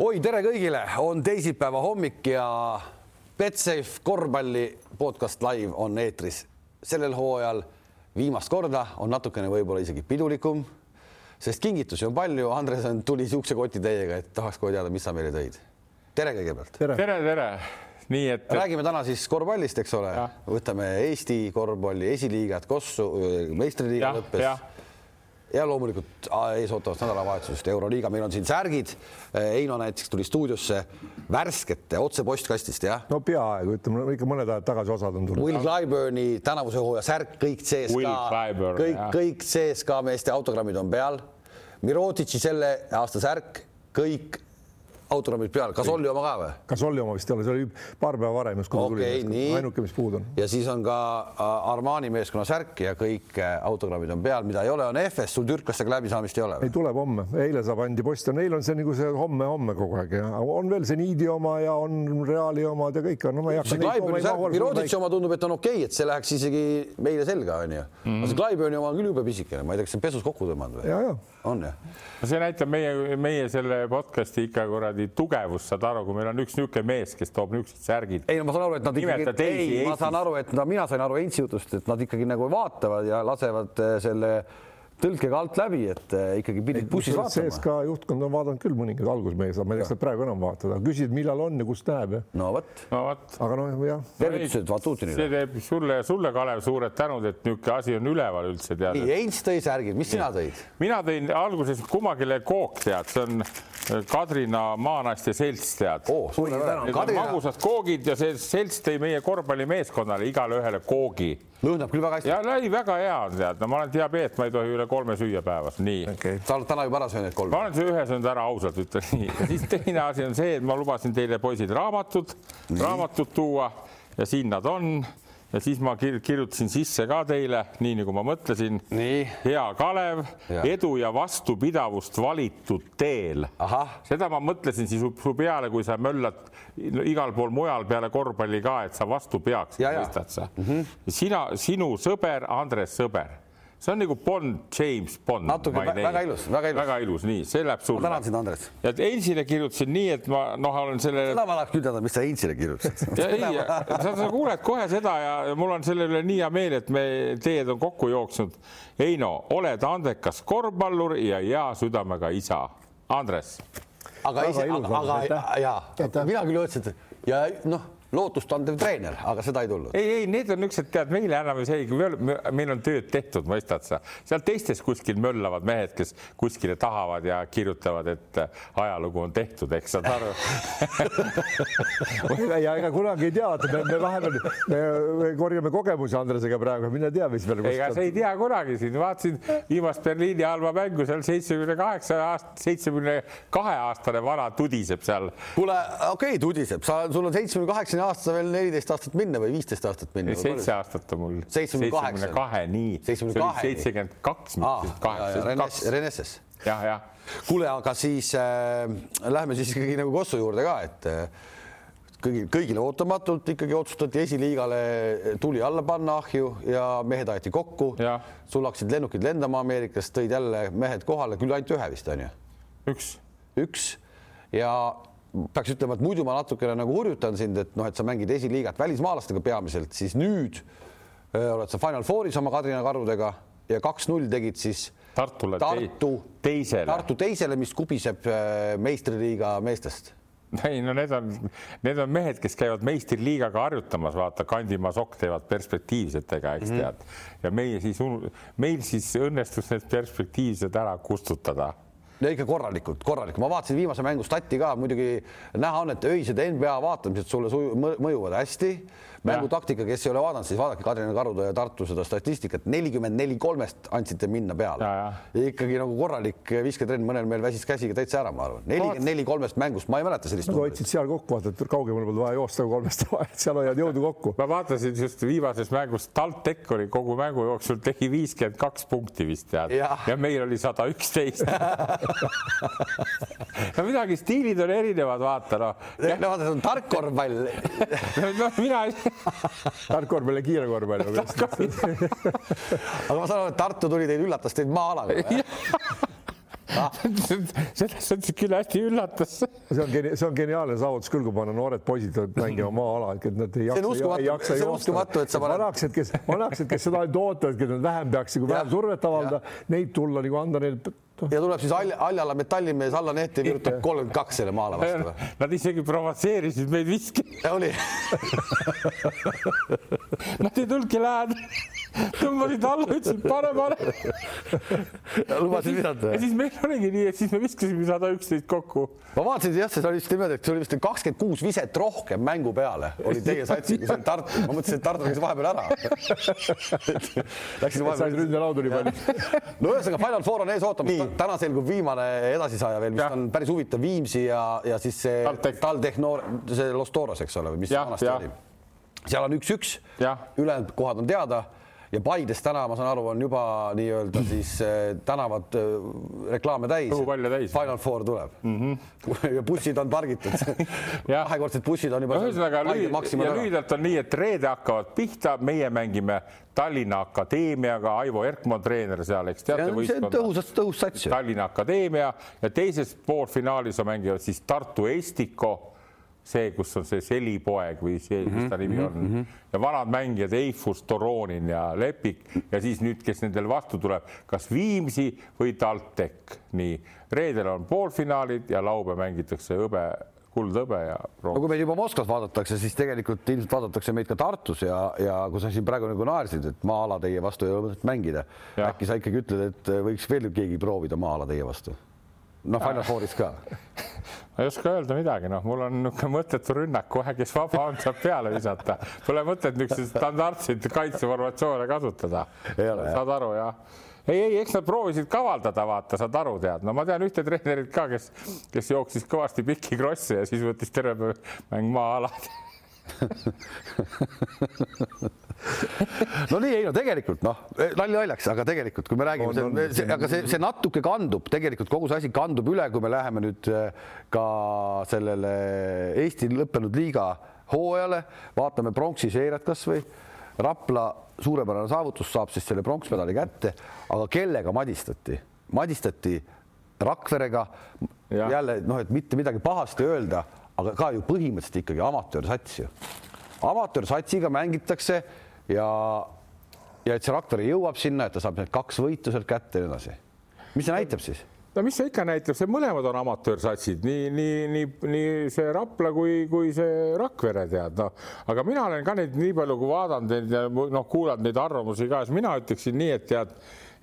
oi, tere kõigile, on teisipäeva hommik ja Betsafe korvpalli podcast live on eetris. sellel hooajal viimast korda on natukene võib-olla isegi pidulikum, sest kingitusi on palju. Andres on, tuli siukse kotitäiega, et tahaks kohe teada, mis sa meile tõid. tere kõigepealt. tere, tere, tere.. nii et. räägime täna siis korvpallist, eks ole, võtame Eesti korvpalli esiliigat, Kossu, meistriliiga lõppes ja loomulikult ees ootavast nädalavahetusest Euroliiga, meil on siin särgid. Eino näiteks tuli stuudiosse värskete otse postkastist, jah? no peaaegu, ütleme ikka mõned ajad tagasi osad on tulnud. Will Clyburni tänavuse hooaja särk, kõik CSKA, kõik, kõik CSKA meeste autogrammid on peal. Mirotitši selle aasta särk, kõik autogrammid peal, kas oli oma ka või? kas oli oma vist ei ole, see oli paar päeva varem, just kui okay, tuli. ainuke, mis puudu on. ja siis on ka äh, Armani meeskonna särk ja kõik äh, autogrammid on peal, mida ei ole, on EFS, sul türklastega läbisaamist ei ole? ei, tuleb homme, eile saab andi posti, neil on see nagu see homme-homme kogu aeg ja on veel see Niidi oma ja on Reali omad ja kõik on, no ma ei hakka. Miroditši oma tundub, et on okei okay,, et see läheks isegi meile selga, onju. aga see Clyburni oma on küll jube pisikene, ma ei tea, kas see on pesus kokku tõmmanud või? On jah? see näitab meie, meie selle podcast'i ikka kuradi tugevust, saad aru, kui meil on üks niisugune mees, kes toob niisugused särgid. ei no ma saan aru, et nad ikkagi, ei, ma saan aru, et no mina sain aru Heinzi jutust, et nad ikkagi nagu vaatavad ja lasevad eh, selle tõlkega alt läbi, et äh, ikkagi pidid bussis vaatama. CSKA juhtkond on vaadanud küll mõningaid algusmees, ma ei tea, kas nad praegu enam vaatavad, küsisid, millal on ja kust näeb. no vot. no vot. aga noh, jah. tervitused Vatutinile. see teeb sulle, sulle, Kalev, suured tänud, et niisugune asi on üleval üldse tead. nii, Heinz tõi särgid, mis sina tõid? mina tõin alguses kummagile kook, tead, see on Kadrina Maanaiste selts, tead oh,. magusad koogid ja see selts tõi meie korvpallimeeskonnale igale ühele koogi. Lõhnab küll väga hästi. ja ei, väga hea on tead, no ma olen diabeet, ma ei tohi üle kolme süüa päevas, nii. Okay.. sa oled täna juba ära söönud kolm? ma olen ühe söönud ära, ausalt ütlen nii. ja siis teine asi on see, et ma lubasin teile, poisid, raamatud, raamatud tuua. Ja siin nad on ja siis ma kir kirjutasin sisse ka teile, nii nagu ma mõtlesin. hea Kalev, edu ja vastupidavust valitud teel. seda ma mõtlesin siis su peale, kui sa möllad igal pool mujal peale korvpalli ka, et sa vastu peaksid, mõistad sa mm? -hmm. sina, sinu sõber, Andres Sõber see on nagu Bond, James Bond. natuke väga ilus, väga ilus. väga ilus, nii, see läheb sulle. ma tänan sind, Andres. ja Einsile kirjutasin nii, et ma noh, olen selle. seda ma tahaks küll teada, mis sa Einsile kirjutasid. ei, sa, sa kuuled kohe seda ja mul on selle üle nii hea meel, et me teed on kokku jooksnud. Heino, oled andekas korvpallur ja hea südamega isa. Andres aga ise, aga, aga ja, mina küll ütlesin, et ja noh lootustandev treener, aga seda ei tulnud. ei, ei, need on niisugused, tead, meile anname see, meil on tööd tehtud, mõistad sa, seal teistes kuskil möllavad mehed, kes kuskile tahavad ja kirjutavad, et ajalugu on tehtud, eks saad aru ja ega kunagi ei tea, me vahepeal, me korjame kogemusi Andresega praegu, mine tea, mis veel. ega sa ei tea kunagi siin, vaatasin viimast Berliini halba mängu seal seitsmekümne kaheksa aast-, seitsmekümne kahe aastane vana tudiseb seal. kuule, okei okay,, tudiseb, sa, sul on seitsmekümne kaheksa kaheksateistkümne aasta veel neliteist aastat minna või viisteist aastat minna? seitse aastat on mul. seitsmekümne kahe, nii. seitsekümmend kaks, kaheksa. Renesses. jah, jah. kuule, aga siis äh, lähme siis ikkagi nagu Kossu juurde ka, et äh, kõigil, kõigile ootamatult ikkagi otsustati esiliigale tuli alla panna ahju ja mehed aeti kokku. sul hakkasid lennukid lendama Ameerikast, tõid jälle mehed kohale, küll ainult ühe vist on ju? üks. üks ja peaks ütlema, et muidu ma natukene nagu hurjutan sind, et noh, et sa mängid esiliigat välismaalastega peamiselt, siis nüüd öö, oled sa Final Fouris oma Kadrina karudega ja kaks-null tegid siis Tartule Tartu teisele, Tartu teisele, mis kubiseb meistriliiga meestest ei no need on, need on mehed, kes käivad meistriliigaga harjutamas, vaata, Kandimaa Sokk teevad perspektiivsetega, eks mm -hmm. tead. ja meie siis, meil siis õnnestus need perspektiivsed ära kustutada ja ikka korralikult, korralikult, ma vaatasin viimase mängu stati ka, muidugi näha on, et öised NBA vaatamised sulle mõjuvad hästi mängutaktika, kes ei ole vaadanud, siis vaadake Kadrina Karude ja Tartu seda statistikat, nelikümmend neli kolmest andsite minna peale. ikkagi nagu korralik visketrenn, mõnel meil väsis käsi täitsa ära, ma arvan. nelikümmend neli kolmest mängust, ma ei mäleta sellist. Nad hoidsid seal kokku, vaata, et kaugemale polnud vaja joosta kolmest, seal hoiad jõudu kokku. ma vaatasin just viimases mängus, TalTech oli kogu mängu jooksul tegi viiskümmend kaks punkti vist tead ja. ja meil oli sada üksteist. no midagi, stiilid on erinevad, vaata noh. no vaata, see on tark korvpall no mina tark korvpall ja kiire korvpall aga ma saan aru, et Tartu tuli teid, üllatas teid maa-alaga selles suhtes küll hästi üllatas. see on, see on geniaalne saavutus küll, kui panna noored poisid mängima maa-ala, et nad ei jaksa, ei jaksa joosta. vanakesed, kes, vanakesed, kes seda ainult ootavad, et nad vähem peaks nagu vähem survet avaldada, neid tulla nagu anda neile ja tuleb siis Alja, Aljala metallimees alla neti, virutab kolmkümmend kaks selle maale vastu. Nad isegi provotseerisid meid viskima. oli Nad ei tulnudki lähedale, tõmbasid alla, ütlesid pane, pane. lubasid visata. ja siis meil oligi nii, et siis me viskasime sada üksteist kokku. ma vaatasin jah, see oli vist niimoodi, et see oli vist kakskümmend kuus viset rohkem mängu peale oli teie satsil, kui see oli Tartu. ma mõtlesin, et Tartu läks vahepeal ära. Läksid vahepeal. said ründelaudu nii palju. no ühesõnaga Final Four on ees ootamas täna selgub viimane edasisaaja veel, mis ja. on päris huvitav, Viimsi ja, ja siis see TalTech Noor, see Los Toros, eks ole, mis ja, vanasti ja. oli. seal on üks-üks, ülejäänud kohad on teada ja Paides täna, ma saan aru, on juba nii-öelda siis äh, tänavad äh, reklaame täis. täis. Final Four tuleb mm. -hmm. ja bussid on pargitud kahekordsed bussid on juba. ühesõnaga lühidalt on nii, et reede hakkavad pihta, meie mängime Tallinna Akadeemiaga, Aivo Erkma treener seal, eks teate võistkonda. tõhus, tõhus sats. Tallinna Akadeemia ja teises poolfinaalis mängivad siis Tartu Estiko see, kus on see selipoeg või see, mis ta nimi on. mm -hmm. ja vanad mängijad Eifus, Toronin ja Lepik. Ja siis nüüd, kes nendel vastu tuleb, kas Viimsi või TalTech, nii reedel on poolfinaalid ja laupäev mängitakse hõbe kuldhõbe ja no kui meid juba Moskvas vaadatakse, siis tegelikult ilmselt vaadatakse meid ka Tartus ja, ja kui sa siin praegu nagu naersid, et maa-ala teie vastu ei ole mõtet mängida, äkki sa ikkagi ütled, et võiks veel keegi proovida maa-ala teie vastu? Noh, Final Fouris ka ma ei oska öelda midagi, noh, mul on niisugune mõttetu rünnak kohe, kes vaba on, saab peale visata. Pole mõtet niisuguseid standardseid kaitseformatsioone kasutada. saad aru, jah? ei, ei, eks nad proovisid kavaldada, vaata, saad aru, tead, no ma tean ühte treenerit ka, kes, kes jooksis kõvasti pikki krosse ja siis võttis terve mäng maa-alad no nii, ei no tegelikult noh, nalja naljaks, aga tegelikult, kui me räägime, see, see, aga see, see natuke kandub, tegelikult kogu see asi kandub üle, kui me läheme nüüd äh, ka sellele Eesti lõppenud liiga hooajale, vaatame pronksi seiret kasvõi. Rapla suurepärane saavutus, saab siis selle pronksmedali kätte, aga kellega madistati? madistati Rakverega. jälle noh, et mitte midagi pahasti öelda, aga ka ju põhimõtteliselt ikkagi amatöörsats ju. amatöörsatsiga mängitakse ja, ja et see Rakvere jõuab sinna, et ta saab need kaks võitu sealt kätte ja nii edasi. mis see näitab siis? no mis see ikka näitab, see mõlemad on amatöörsatsid, nii, nii, nii, nii see Rapla kui, kui see Rakvere tead, noh, aga mina olen ka neid nii palju, kui vaadanud noh, kuulanud neid arvamusi ka, siis mina ütleksin nii, et tead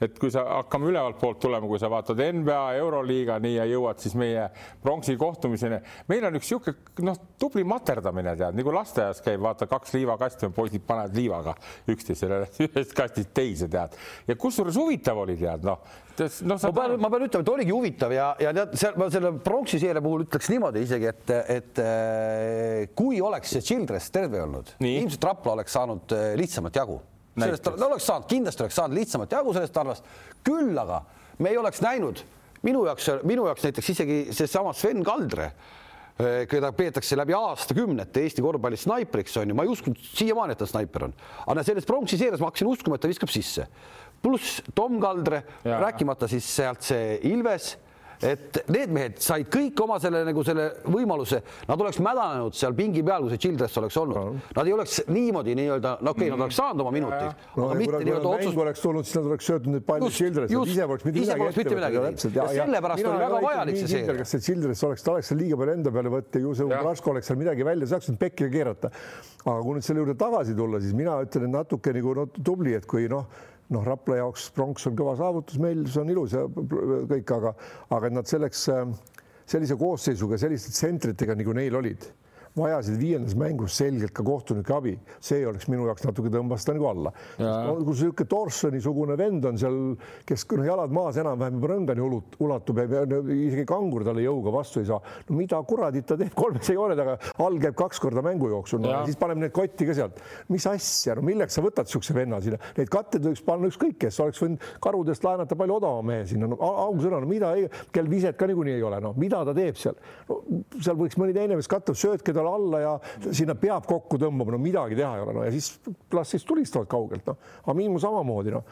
et kui sa hakkame ülevalt poolt tulema, kui sa vaatad NBA, Euroliiga nii ja jõuad siis meie pronksi kohtumiseni, meil on üks niisugune noh, tubli materdamine tead, nagu lasteaias käib, vaata kaks liivakasti, poisid panevad liivaga üksteisele ühest kastist teise tead. Ja kusjuures huvitav oli tead noh. No, ma pean, ma pean ütlema, et oligi huvitav ja, ja tead, seal ma selle pronksi seeria puhul ütleks niimoodi isegi, et, et äh, kui oleks see Childress terve olnud, ilmselt Rapla oleks saanud äh, lihtsamat jagu sellest ta oleks saanud, kindlasti oleks saanud lihtsamat jagu sellest tarvast. küll aga me ei oleks näinud minu jaoks, minu jaoks näiteks isegi seesama Sven Kaldre, eh, keda peetakse läbi aastakümnete Eesti korvpallis snaipriks on ju, ma ei uskunud siiamaani, et ta snaiper on, aga selles pronksi seerias ma hakkasin uskuma, et ta viskab sisse. pluss Tom Kaldre, rääkimata siis sealt see Ilves et need mehed said kõik oma selle nagu selle võimaluse, nad oleks mädanenud seal pingi peal, kui see Childress oleks olnud. Nad ei oleks niimoodi nii-öelda, no okei okay, mm, -hmm. nad oleks saanud oma minutid, no, aga mitte nii-öelda otsust. oleks tulnud, siis nad oleks söötnud neid palle Childress, ise poleks mitte midagi ette võtnud. ja sellepärast oli väga vajalik see seeria. kas see Childress oleks, ta oleks seal liiga palju enda peale võtta, ju see Ugraško oleks seal midagi välja, saaks nüüd pekki keerata. aga kui nüüd selle juurde tagasi tulla, siis mina ütlen, et natuke nagu no, tubli, et kui noh noh, Rapla jaoks pronks on kõva saavutus, meil see on ilus ja kõik, aga, aga nad selleks sellise koosseisuga, selliste tsentritega nagu neil olid vajasid viiendas mängus selgelt ka kohtunike abi, see oleks minu jaoks natuke tõmbas ta nagu alla. No, kui niisugune Torsoni-sugune vend on seal, kes noh, jalad maas enam-vähem rõngani ulut, ulatub ja isegi kangur talle jõuga vastu ei saa. no mida kuradit ta teeb kolmese joone taga, all käib kaks korda mängu jooksul no,, siis paneme need kotti ka sealt. mis asja, no milleks sa võtad niisuguse venna sinna, neid katteid võiks panna ükskõik kes, oleks võinud karudest laenata palju odavama mehe sinna no,, ausõna, no mida, kel viset ka niikuinii ei ole, noh, mida ta teeb seal no,? seal võiks mõni teine mees katta, söötke talle peale alla ja sinna peab kokku tõmbama, no midagi teha ei ole, no ja siis las siis tulistavad kaugelt, noh. aga Miimu samamoodi, noh.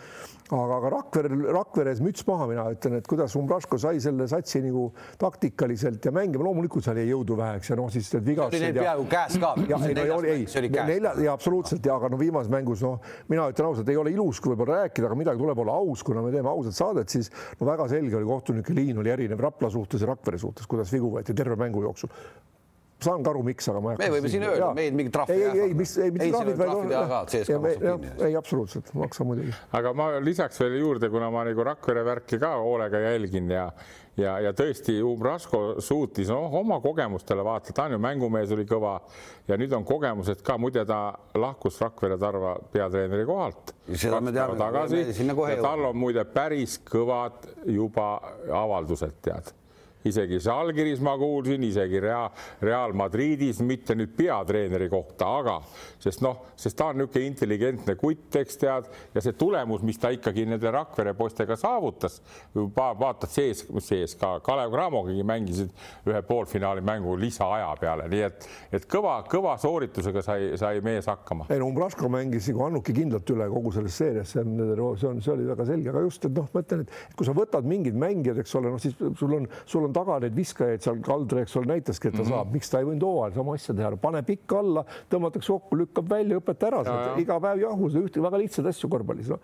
aga, aga Rakvere, Rakveres müts maha, mina ütlen, et kuidas Umbrasko sai selle satsi nagu taktikaliselt ja mängima, loomulikult seal jäi jõudu väheks ja noh, siis need vigastused. oli neil peaaegu käes ka. ja, ei, no, oli, ei, nelja ja absoluutselt ja aga no viimases mängus noh, mina ütlen ausalt, ei ole ilus, kui võib-olla rääkida, aga midagi tuleb olla aus, kuna me teeme ausat saadet, siis no väga selge oli kohtunike liin oli erinev Rapla suhtes ja Rakvere suhtes, kuidas vigu võeti terve mängu jooksul saan ka aru, miks, aga ma me võime siin öelda, meil mingit trahvi ei, ei, ei, mis, ei, mitte trahvid, vaid ei, absoluutselt, maksa muidugi. aga ma lisaks veel juurde, kuna ma nagu Rakvere värki ka hoolega jälgin ja ja, ja tõesti Umbrasko suutis noh, oma kogemustele vaata, ta on ju mängumees, oli kõva ja nüüd on kogemused ka, muide ta lahkus Rakvere Tarva peatreeneri kohalt. seda me teame. Tal on muide päris kõvad juba avaldused, tead isegi Žalgiris ma kuulsin, isegi Real, Real Madridis, mitte nüüd peatreeneri kohta, aga sest noh, sest ta on niisugune intelligentne kutt, eks tead, ja see tulemus, mis ta ikkagi nende Rakvere poistega saavutas, vaatad sees, sees ka Kalev Cramogagi mängisid ühe poolfinaali mängu lisaaja peale, nii et, et kõva, kõva sooritusega sai, sai mees hakkama. ei no Umbrasko mängis nagu Annuki kindlalt üle kogu selles seerias, see on, see on, see oli väga selge, aga just, et noh, ma ütlen, et kui sa võtad mingid mängijad, eks ole, noh siis sul on, sul on taga neid viskajaid seal, Kaldre, eks ole, näitaski, et ta mm -hmm. saab, miks ta ei võinud hooajal sama asja teha, pane pikk alla, tõmmatakse kokku, lükkab välja, õpeta ära, iga päev jahus, ühte väga lihtsaid asju korvpallis no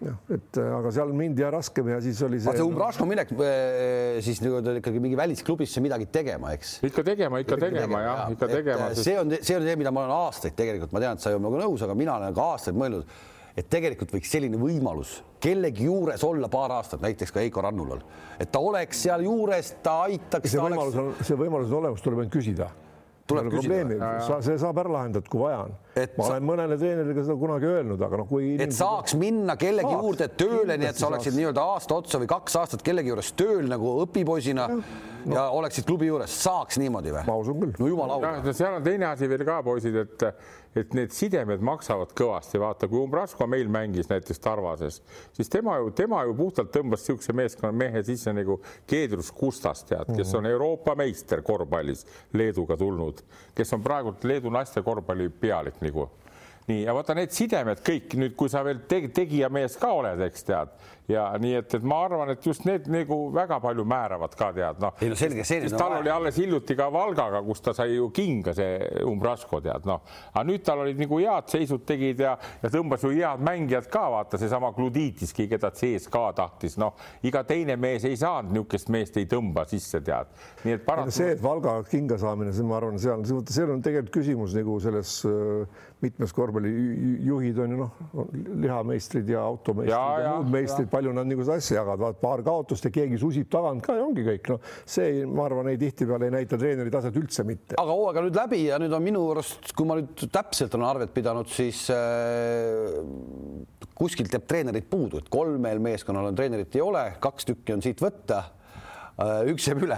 jah, et äh, aga seal mindi ja raskem ja siis oli see. see Umbrasko minek äh, siis nii-öelda ikkagi mingi välisklubisse midagi tegema, eks? ikka tegema, ikka tegema jah, ikka tegema. Äh, see on, see on see, mida ma olen aastaid tegelikult, ma tean, et sa ei ole minuga nõus, aga mina olen ka aastaid mõelnud et tegelikult võiks selline võimalus kellegi juures olla paar aastat, näiteks ka Heiko Rannulal, et ta oleks seal juures, ta aitaks. see võimalus on, see võimalus on olemas, tuleb ainult küsida tuleb probleemi, see saab ära lahendatud, kui vaja on. ma olen mõnele treenerile seda kunagi öelnud, aga noh, kui. et saaks minna kellegi saaks, juurde tööle, nii et sa oleksid nii-öelda aasta otsa või kaks aastat kellegi juures tööl nagu õpipoisina ja, no. ja oleksid klubi juures, saaks niimoodi või? ma usun küll. no jumala au. seal on teine asi veel ka, poisid, et et need sidemed maksavad kõvasti, vaata, kui Umbrasko meil mängis näiteks Tarvases, siis tema ju, tema ju puhtalt tõmbas niisuguse meeskonna mehe sisse nagu Keedrus Kustas, tead, kes on Euroopa meister korvpallis Leeduga tulnud, kes on praegult Leedu naiste korvpalli pealik nagu. Nii, ja vaata need sidemed kõik nüüd, kui sa veel teg tegija mees ka oled, eks tead, ja nii et, et ma arvan, et just need nagu väga palju määravad ka tead, noh. ei no selge, see. tal oli alles hiljuti ka Valgaga, kus ta sai ju kinga, see Umbrasko tead, noh, aga nüüd tal olid nagu head seisud tegid ja, ja tõmbas ju head mängijad ka, vaata seesama Gluditiski, keda CSKA tahtis, noh, iga teine mees ei saanud niisugust meest ei tõmba sisse, tead. nii et paraku. see, et Valga kinga saamine, see ma arvan, seal, seal on tegelikult küsimus nagu selles äh, mitmes korvpallijuhid on ju noh, lihameistrid ja automeistrid ja, ja, ja muud meistrid palju nad nagu seda asja jagavad, paar kaotust ja keegi susib tagant ka ja ongi kõik, noh, see, ma arvan, ei tihtipeale ei näita treeneri taset üldse mitte. aga hooaeg on nüüd läbi ja nüüd on minu arust, kui ma nüüd täpselt olen arvet pidanud, siis äh, kuskilt jääb treenerit puudu, et kolmel meeskonnal on treenerit ei ole, kaks tükki on siit võtta üks jääb üle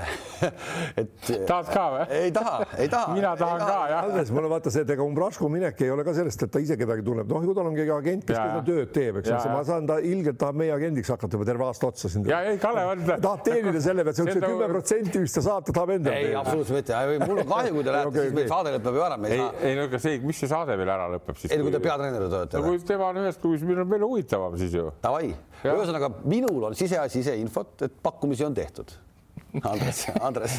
et tahad ka või? ei taha, ei taha. mina tahan ka, ka jah. Andres, mulle vaata see, et ega Umbrasko minek ei ole ka sellest, et ta ise kedagi tunneb, noh, ju tal on keegi agent, kes seda tööd teeb, eks ole, ma saan, ta ilgelt tahab meie agendiks hakata juba terve aasta otsa siin. ja ei, Kalev on. tahab teenida selle pealt, see kümme protsenti, mis ta saab, ta tahab endale. ei, absoluutselt mitte, mul on kahju, kui te lähete, siis meil saade lõpeb ju ära. ei, ei no aga see, mis see saade veel ära lõpeb siis? ei, kui te peatreenerina olete. no kui tema on ühes klubis, meil on veel huvitavam siis ju. Davai, ühesõnaga minul on siseasi siseinfot, et pakkumisi on tehtud Andres, Andres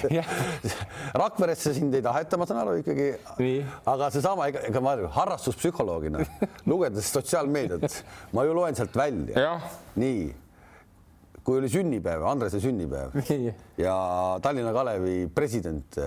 Rakveresse sind ei taheta, ma saan aru ikkagi. aga seesama, ega, ega ma harrastuspsühholoogina lugedes sotsiaalmeediat, ma ju loen sealt välja. nii, kui oli sünnipäev, Andrese sünnipäev nii. ja Tallinna Kalevi president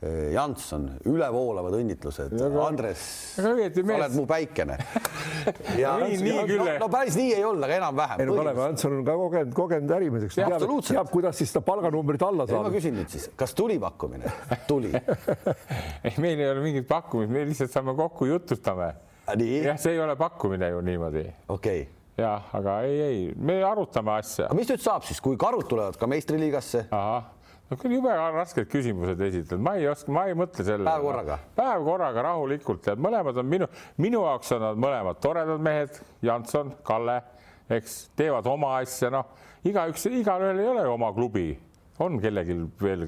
Janson, ülevoolavad õnnitlused. Andres, sa oled mu päikene. ja nii, nii küll. No, no päris nii ei olnud, aga enam-vähem. ei no Kalev Janson on ka kogenud, kogenud ärimees, eks teab, teab, kuidas siis seda palganumbrit alla saada. ma küsin nüüd siis, kas tuli pakkumine? tuli ei, meil ei ole mingit pakkumist, me lihtsalt saame kokku, jutustame. jah, see ei ole pakkumine ju niimoodi. okei okay jah, aga ei, ei, me arutame asja. mis nüüd saab siis, kui karud tulevad ka meistriliigasse? No küll jube rasked küsimused esitad, ma ei oska, ma ei mõtle selle. päev korraga. päev korraga rahulikult, tead, mõlemad on minu, minu jaoks on nad mõlemad toredad mehed, Janson, Kalle, eks teevad oma asja, noh, igaüks, igalühel ei ole oma klubi, on kellelgi veel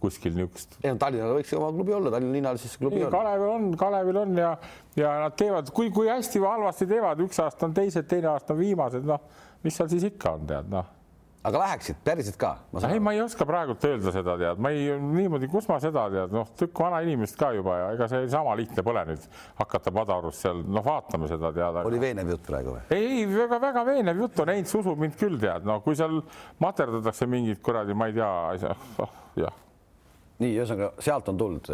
kuskil niisugust. ei no Tallinnal võiks oma klubi olla, Tallinna linnal siis klubi on. Kalevil on, Kalevil on ja, ja nad teevad, kui, kui hästi või halvasti teevad, üks aasta on teised, teine aasta on viimased, noh, mis seal siis ikka on, tead, noh aga läheksid päriselt ka? ei, ma ei oska praegult öelda seda, tead, ma ei niimoodi, kus ma seda tead, noh, tükk vana inimest ka juba ja ega see sama lihtne pole nüüd hakata Padarus seal, noh, vaatame seda tead. oli veenev jutt praegu või? ei, ei väga-väga veenev jutt on, Heinz usub mind küll tead, no kui seal materdatakse mingit kuradi, ma ei tea, oh, jah nii, ühesõnaga sealt on tulnud,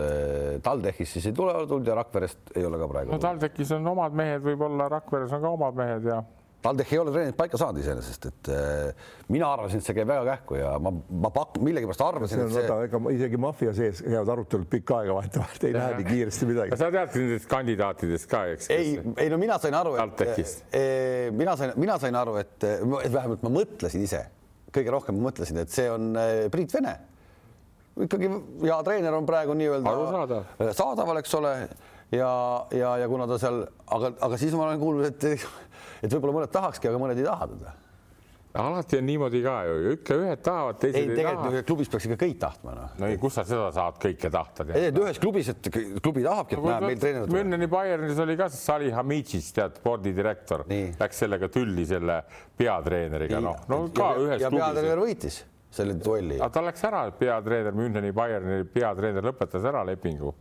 TalTechist siis ei tule tulnud ja Rakverest ei ole ka praegu. no TalTechis on omad mehed, võib-olla Rakveres on ka omad mehed ja TalTech ei ole treenerit paika saanud iseenesest, et äh, mina arvasin, et see käib väga kähku ja ma, ma pak-, millegipärast arvasin, et see. ega isegi maffia sees head arutelud pikka aega vahetevahel ei lähe nii kiiresti midagi. sa tead nendest kandidaatidest ka, eks? ei, ei no mina sain aru, et e, mina sain, mina sain aru, et vähemalt ma mõtlesin ise, kõige rohkem ma mõtlesin, et see on Priit Vene. ikkagi hea treener on praegu nii-öelda saadaval, eks ole ja, ja, ja kuna ta seal, aga, aga siis ma olen kuulnud, et et võib-olla mõned tahakski, aga mõned ei taha teda alati on niimoodi ka ju, ikka ühed tahavad, teised ei, ei taha. klubis peaks ikka kõik tahtma no.. no ei, kus sa seda saad kõike tahta ei, et ühes klubis, et klubi tahabki, et no, näeb meil treenerit. Münneni Bayernis oli ka Salih Hamidžis, tead, spordidirektor, läks sellega tülli selle peatreeneriga, noh, no ka ja, ühes ja klubis. peatreener võitis selle duelli. ta läks ära, peatreener, Münneni Bayerni peatreener lõpetas ära lepingu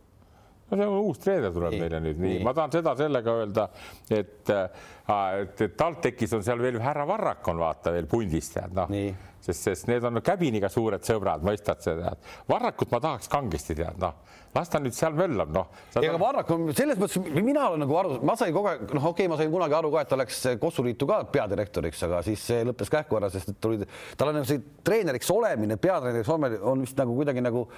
no see on uus treener tuleb nii, meile nüüd, nii, nii., ma tahan seda sellega öelda, et, äh, et, et TalTechis on seal veel härra Varrak on vaata veel pundis tead noh, sest, sest need on käbiniga suured sõbrad, mõistad tead. Varrakut ma tahaks kangesti tead noh, las ta nüüd seal möllab noh. ega ta... Varrak on selles mõttes, mina olen nagu aru, ma sain kogu aeg, noh, okei okay,, ma sain kunagi aru ka, et ta läks Kossuliitu ka peadirektoriks, aga siis see lõppes kähku ära, sest tulid, tal on see treeneriks olemine, peatreeneriks olemine on vist nagu kuidagi nagu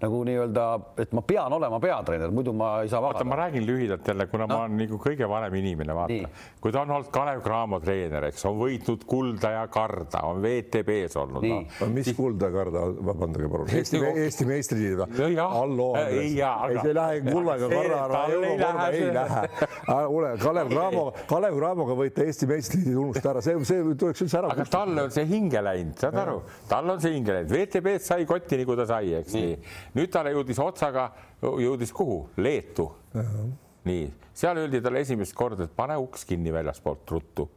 nagu nii-öelda, et ma pean olema peatreener, muidu ma ei saa vaata, ma räägin lühidalt jälle, kuna no. ma olen nagu kõige vanem inimene, vaata, kui ta on olnud Kalev Cramo treener, eks, on võitnud kulda ja karda, on WTB-s olnud. No. mis siis... kulda ja karda, vabandage palun, Eesti, Eesti meistrid või? halloo, ei, ei, see ei lähe kullaga karra ära, eurokorda ei lähe. ole, Kalev Cramo, Kalev Cramoga võita Eesti meistrid, unusta ära, see, see tuleks üldse ära. aga talle on see hinge läinud, saad aru, tal on see hinge läinud, WTB-st sai kotti, nagu ta sai, eks nii, nii nüüd talle jõudis otsaga, jõudis kuhu? Leetu. nii, seal öeldi talle esimest korda, et pane uks kinni väljaspoolt ruttu.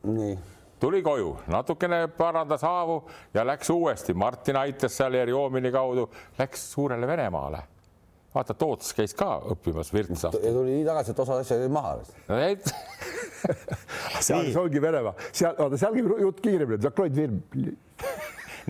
tuli koju, natukene parandas haavu ja läks uuesti, Martin aitas seal Eriomini kaudu, läks suurele Venemaale vaata, Toots käis ka õppimas Virtsa. ja tuli nii tagasi, et osa asju jäi maha no,. seal ongi Venemaa, seal, vaata seal käib jutt kiiremini, Claude Virm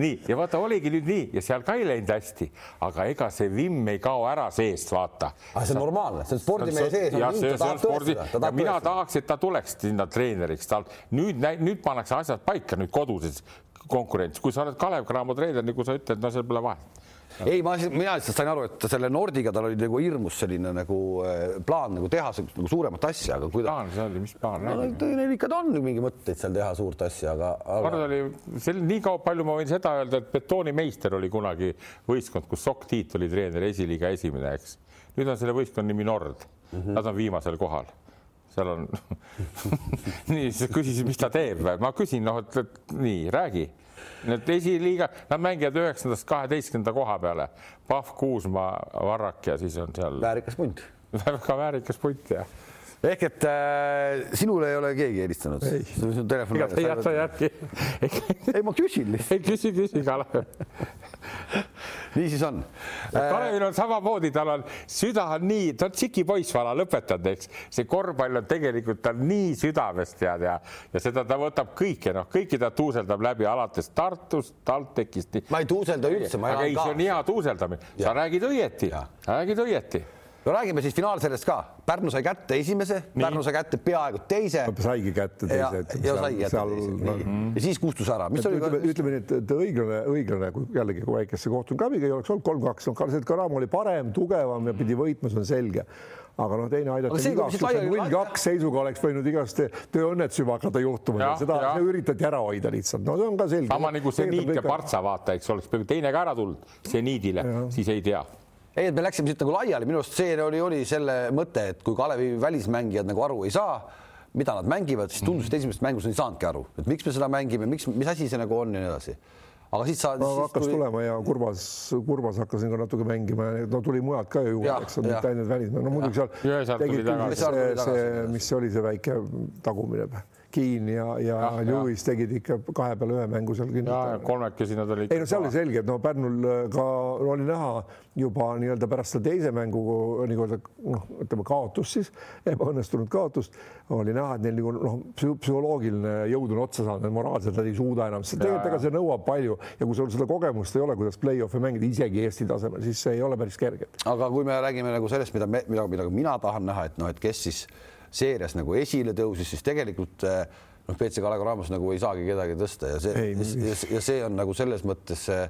nii ja vaata, oligi nüüd nii ja seal ka ei läinud hästi, aga ega see vimm ei kao ära seest, vaata. aga see on normaalne, see on spordimehe sees. ja see, see on spordi ja mina tahaks, et ta tuleks sinna treeneriks, tal nüüd, nüüd pannakse asjad paika nüüd koduses konkurents, kui sa oled Kalev Cramo treener, nagu sa ütled, no seal pole vahet ei, ma, mina lihtsalt sain aru, et selle Nordiga tal oli nagu hirmus selline nagu äh, plaan nagu teha nagu suuremat asja, aga kui ta. plaan see oli, mis plaan no,? Neil ikka on mingi mõtteid seal teha suurt asja, aga, aga.... kord oli, sel nii kaua, palju ma võin seda öelda, et betoonimeister oli kunagi võistkond, kus Sok Tiit oli treener, esiliiga esimene, eks. nüüd on selle võistkonna nimi Nord mm, -hmm. nad on viimasel kohal seal on nii, sa küsisid, mis ta teeb, ma küsin, noh, et nii, räägi Need esiliiga, nad mängivad üheksandast kaheteistkümnenda koha peale. Pahv, Kuusmaa, Varrak ja siis on seal. väärikas punt. väga väärikas punt jah ehk et äh, sinule ei ole keegi helistanud? sinu telefon. jäta järgi. ei, ma küsin lihtsalt. küsi, küsi, Kalev nii siis on. Kalevil on samamoodi, tal on süda on nii, ta on tsikipoiss vana lõpetanud, eks see korvpall on tegelikult tal nii südamest tead ja, ja seda ta võtab kõike, noh, kõiki ta tuuseldab läbi alates Tartust, TalTechist. ma ei tuuselda üldse, ma elan ka. see on hea tuuseldamine, sa räägid õieti, räägid õieti no räägime siis finaalsarjast ka. Pärnu sai kätte esimese, Pärnu sai kätte peaaegu teise. saigi kätte teise. ja, ja sai kätte teise no.. ja siis kustus ära. ütleme, ütleme nii, et õiglane, õiglane, kui jällegi kui väikesse kohtunud Kaviga ei oleks olnud kolm-kaks, noh, Karl Karaam oli parem, tugevam ja pidi võitma, see on selge aga noh, teine aidata igaks, null kaks seisuga oleks võinud igast tööõnnetus juba hakata juhtuma, seda ja. üritati ära hoida lihtsalt, no see on ka selge. sama nagu seniit ja Partsa vaata, eks oleks teine ka ära tulnud seniidile, siis ei tea ei, et me läksime siit nagu laiali, minu arust see oli, oli selle mõte, et kui Kalevi välismängijad nagu aru ei saa, mida nad mängivad, siis tundus, et esimesest mängust ei saanudki aru, et miks me seda mängime, miks, mis asi see nagu on ja nii edasi. aga siis sa. hakkas tuli... tulema ja Kurvas, Kurvas hakkasin ka natuke mängima ja no tuli mujalt ka ju juurde, eks ole, mitte ainult välismaal, no muidugi seal mis see oli, see väike tagumine Keen ja, ja, ja Lewis tegid ikka kahe peale ühe mängu seal kindlasti. kolmekesi nad olid. ei no seal oli selge, et no Pärnul äh, ka oli näha juba nii-öelda pärast seda teise mängu nii-öelda noh, ütleme kaotust siis, ebaõnnestunud kaotust, oli näha, et neil nagu noh, psühholoogiline jõud on otsa saanud, moraalselt nad ei suuda enam, sest tegelikult ega see nõuab palju ja kui sul seda kogemust ei ole, kuidas play-off'e mängida isegi Eesti tasemel, siis see ei ole päris kerge. aga kui me räägime nagu sellest, mida me, mida, mida mina tahan näha, et noh, et kes siis seerias nagu esile tõusis, siis tegelikult eh, noh, BC Kalev Cramos nagu ei saagi kedagi tõsta ja see, ja, ja see on nagu selles mõttes see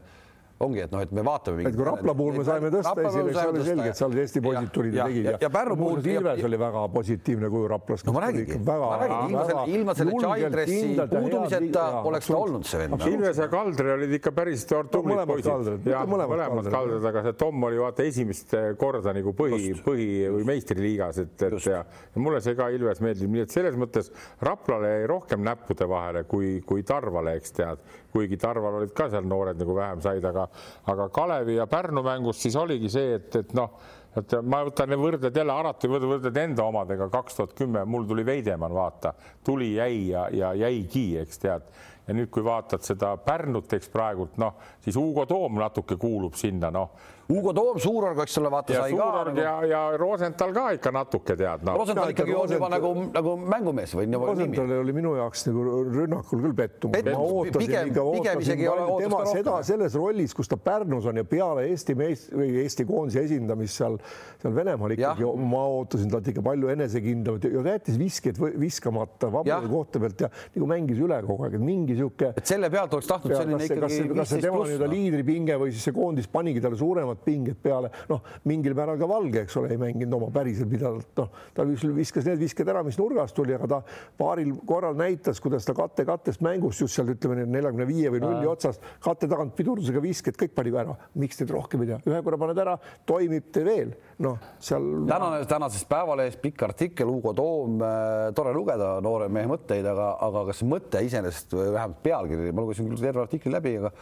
ongi, et noh, et me vaatame. et kui Rapla puhul me saime tõsta esile, siis oli selge, et seal Eesti poisid tulid ja tegid ja, ja Pärnu puhul Ilves oli väga positiivne kuju Raplas. no ma räägingi, ma räägin, ilma selle, ilma selle Childressi puudumiseta oleks ta olnud see vend. Ilves ja Kaldre olid ikka päris tublid poisid. mõlemad Kaldred, aga see Tom oli vaata esimest korda nagu põhi, põhi või meistriliigas, et, et ja, ja mulle see ka Ilves meeldib, nii et selles mõttes Raplale jäi rohkem näppude vahele kui, kui Tarvale, eks tead, kuigi Tarval olid ka seal noored nagu vähem said, aga aga Kalevi ja Pärnu mängus siis oligi see, et, et noh, et ma võtan võrdled jälle alati võrdled enda omadega kaks tuhat kümme, mul tuli Veidemann, vaata, tuli, jäi ja, ja jäigi, eks tead. Ja nüüd, kui vaatad seda Pärnut, eks praegult noh, siis Hugo Toom natuke kuulub sinna, noh Hugo Toom, Suurorg, eks ole, vaata sai ka. Nagu... ja, ja Rosenthal ka ikka natuke tead no.. Rosenthal ikkagi on juba nagu, nagu mängumees või nagu. Rosenthal oli minu jaoks nagu rünnakul küll pettumus. ma ootasin pigem, ikka, ootasin tema seda selles rollis, kus ta Pärnus on ja peale Eesti mees või Eesti koondise esindamist seal, seal Venemaal ikkagi, ma ootasin talt ikka palju enesekindlamat ja jättis viskeid viskamata vabade kohta pealt ja nagu mängis üle kogu aeg, et mingi sihuke. et selle pealt oleks tahtnud selline ikkagi. kas see tema nii-öelda liidripinge või siis see koondis panigi talle suuremat suuremad pinged peale, noh, mingil määral ka Valge, eks ole, ei mänginud oma päriselt pidevalt, noh, ta viskas need visked ära, mis nurgast tuli, aga ta paaril korral näitas, kuidas ta katte kattest mängust just seal ütleme neljakümne viie või nulli otsast katte tagant pidurdusega visked kõik pani ära. miks teed rohkem ei tea, ühe korra paned ära, toimib, tee veel, noh, seal. tänane, tänases Päevalehes pikk artikkel, Hugo Toom äh,, tore lugeda noore mehe mõtteid, aga, aga kas mõte iseenesest või vähemalt pealkiri, ma lugesin küll terve artikli läbi, aga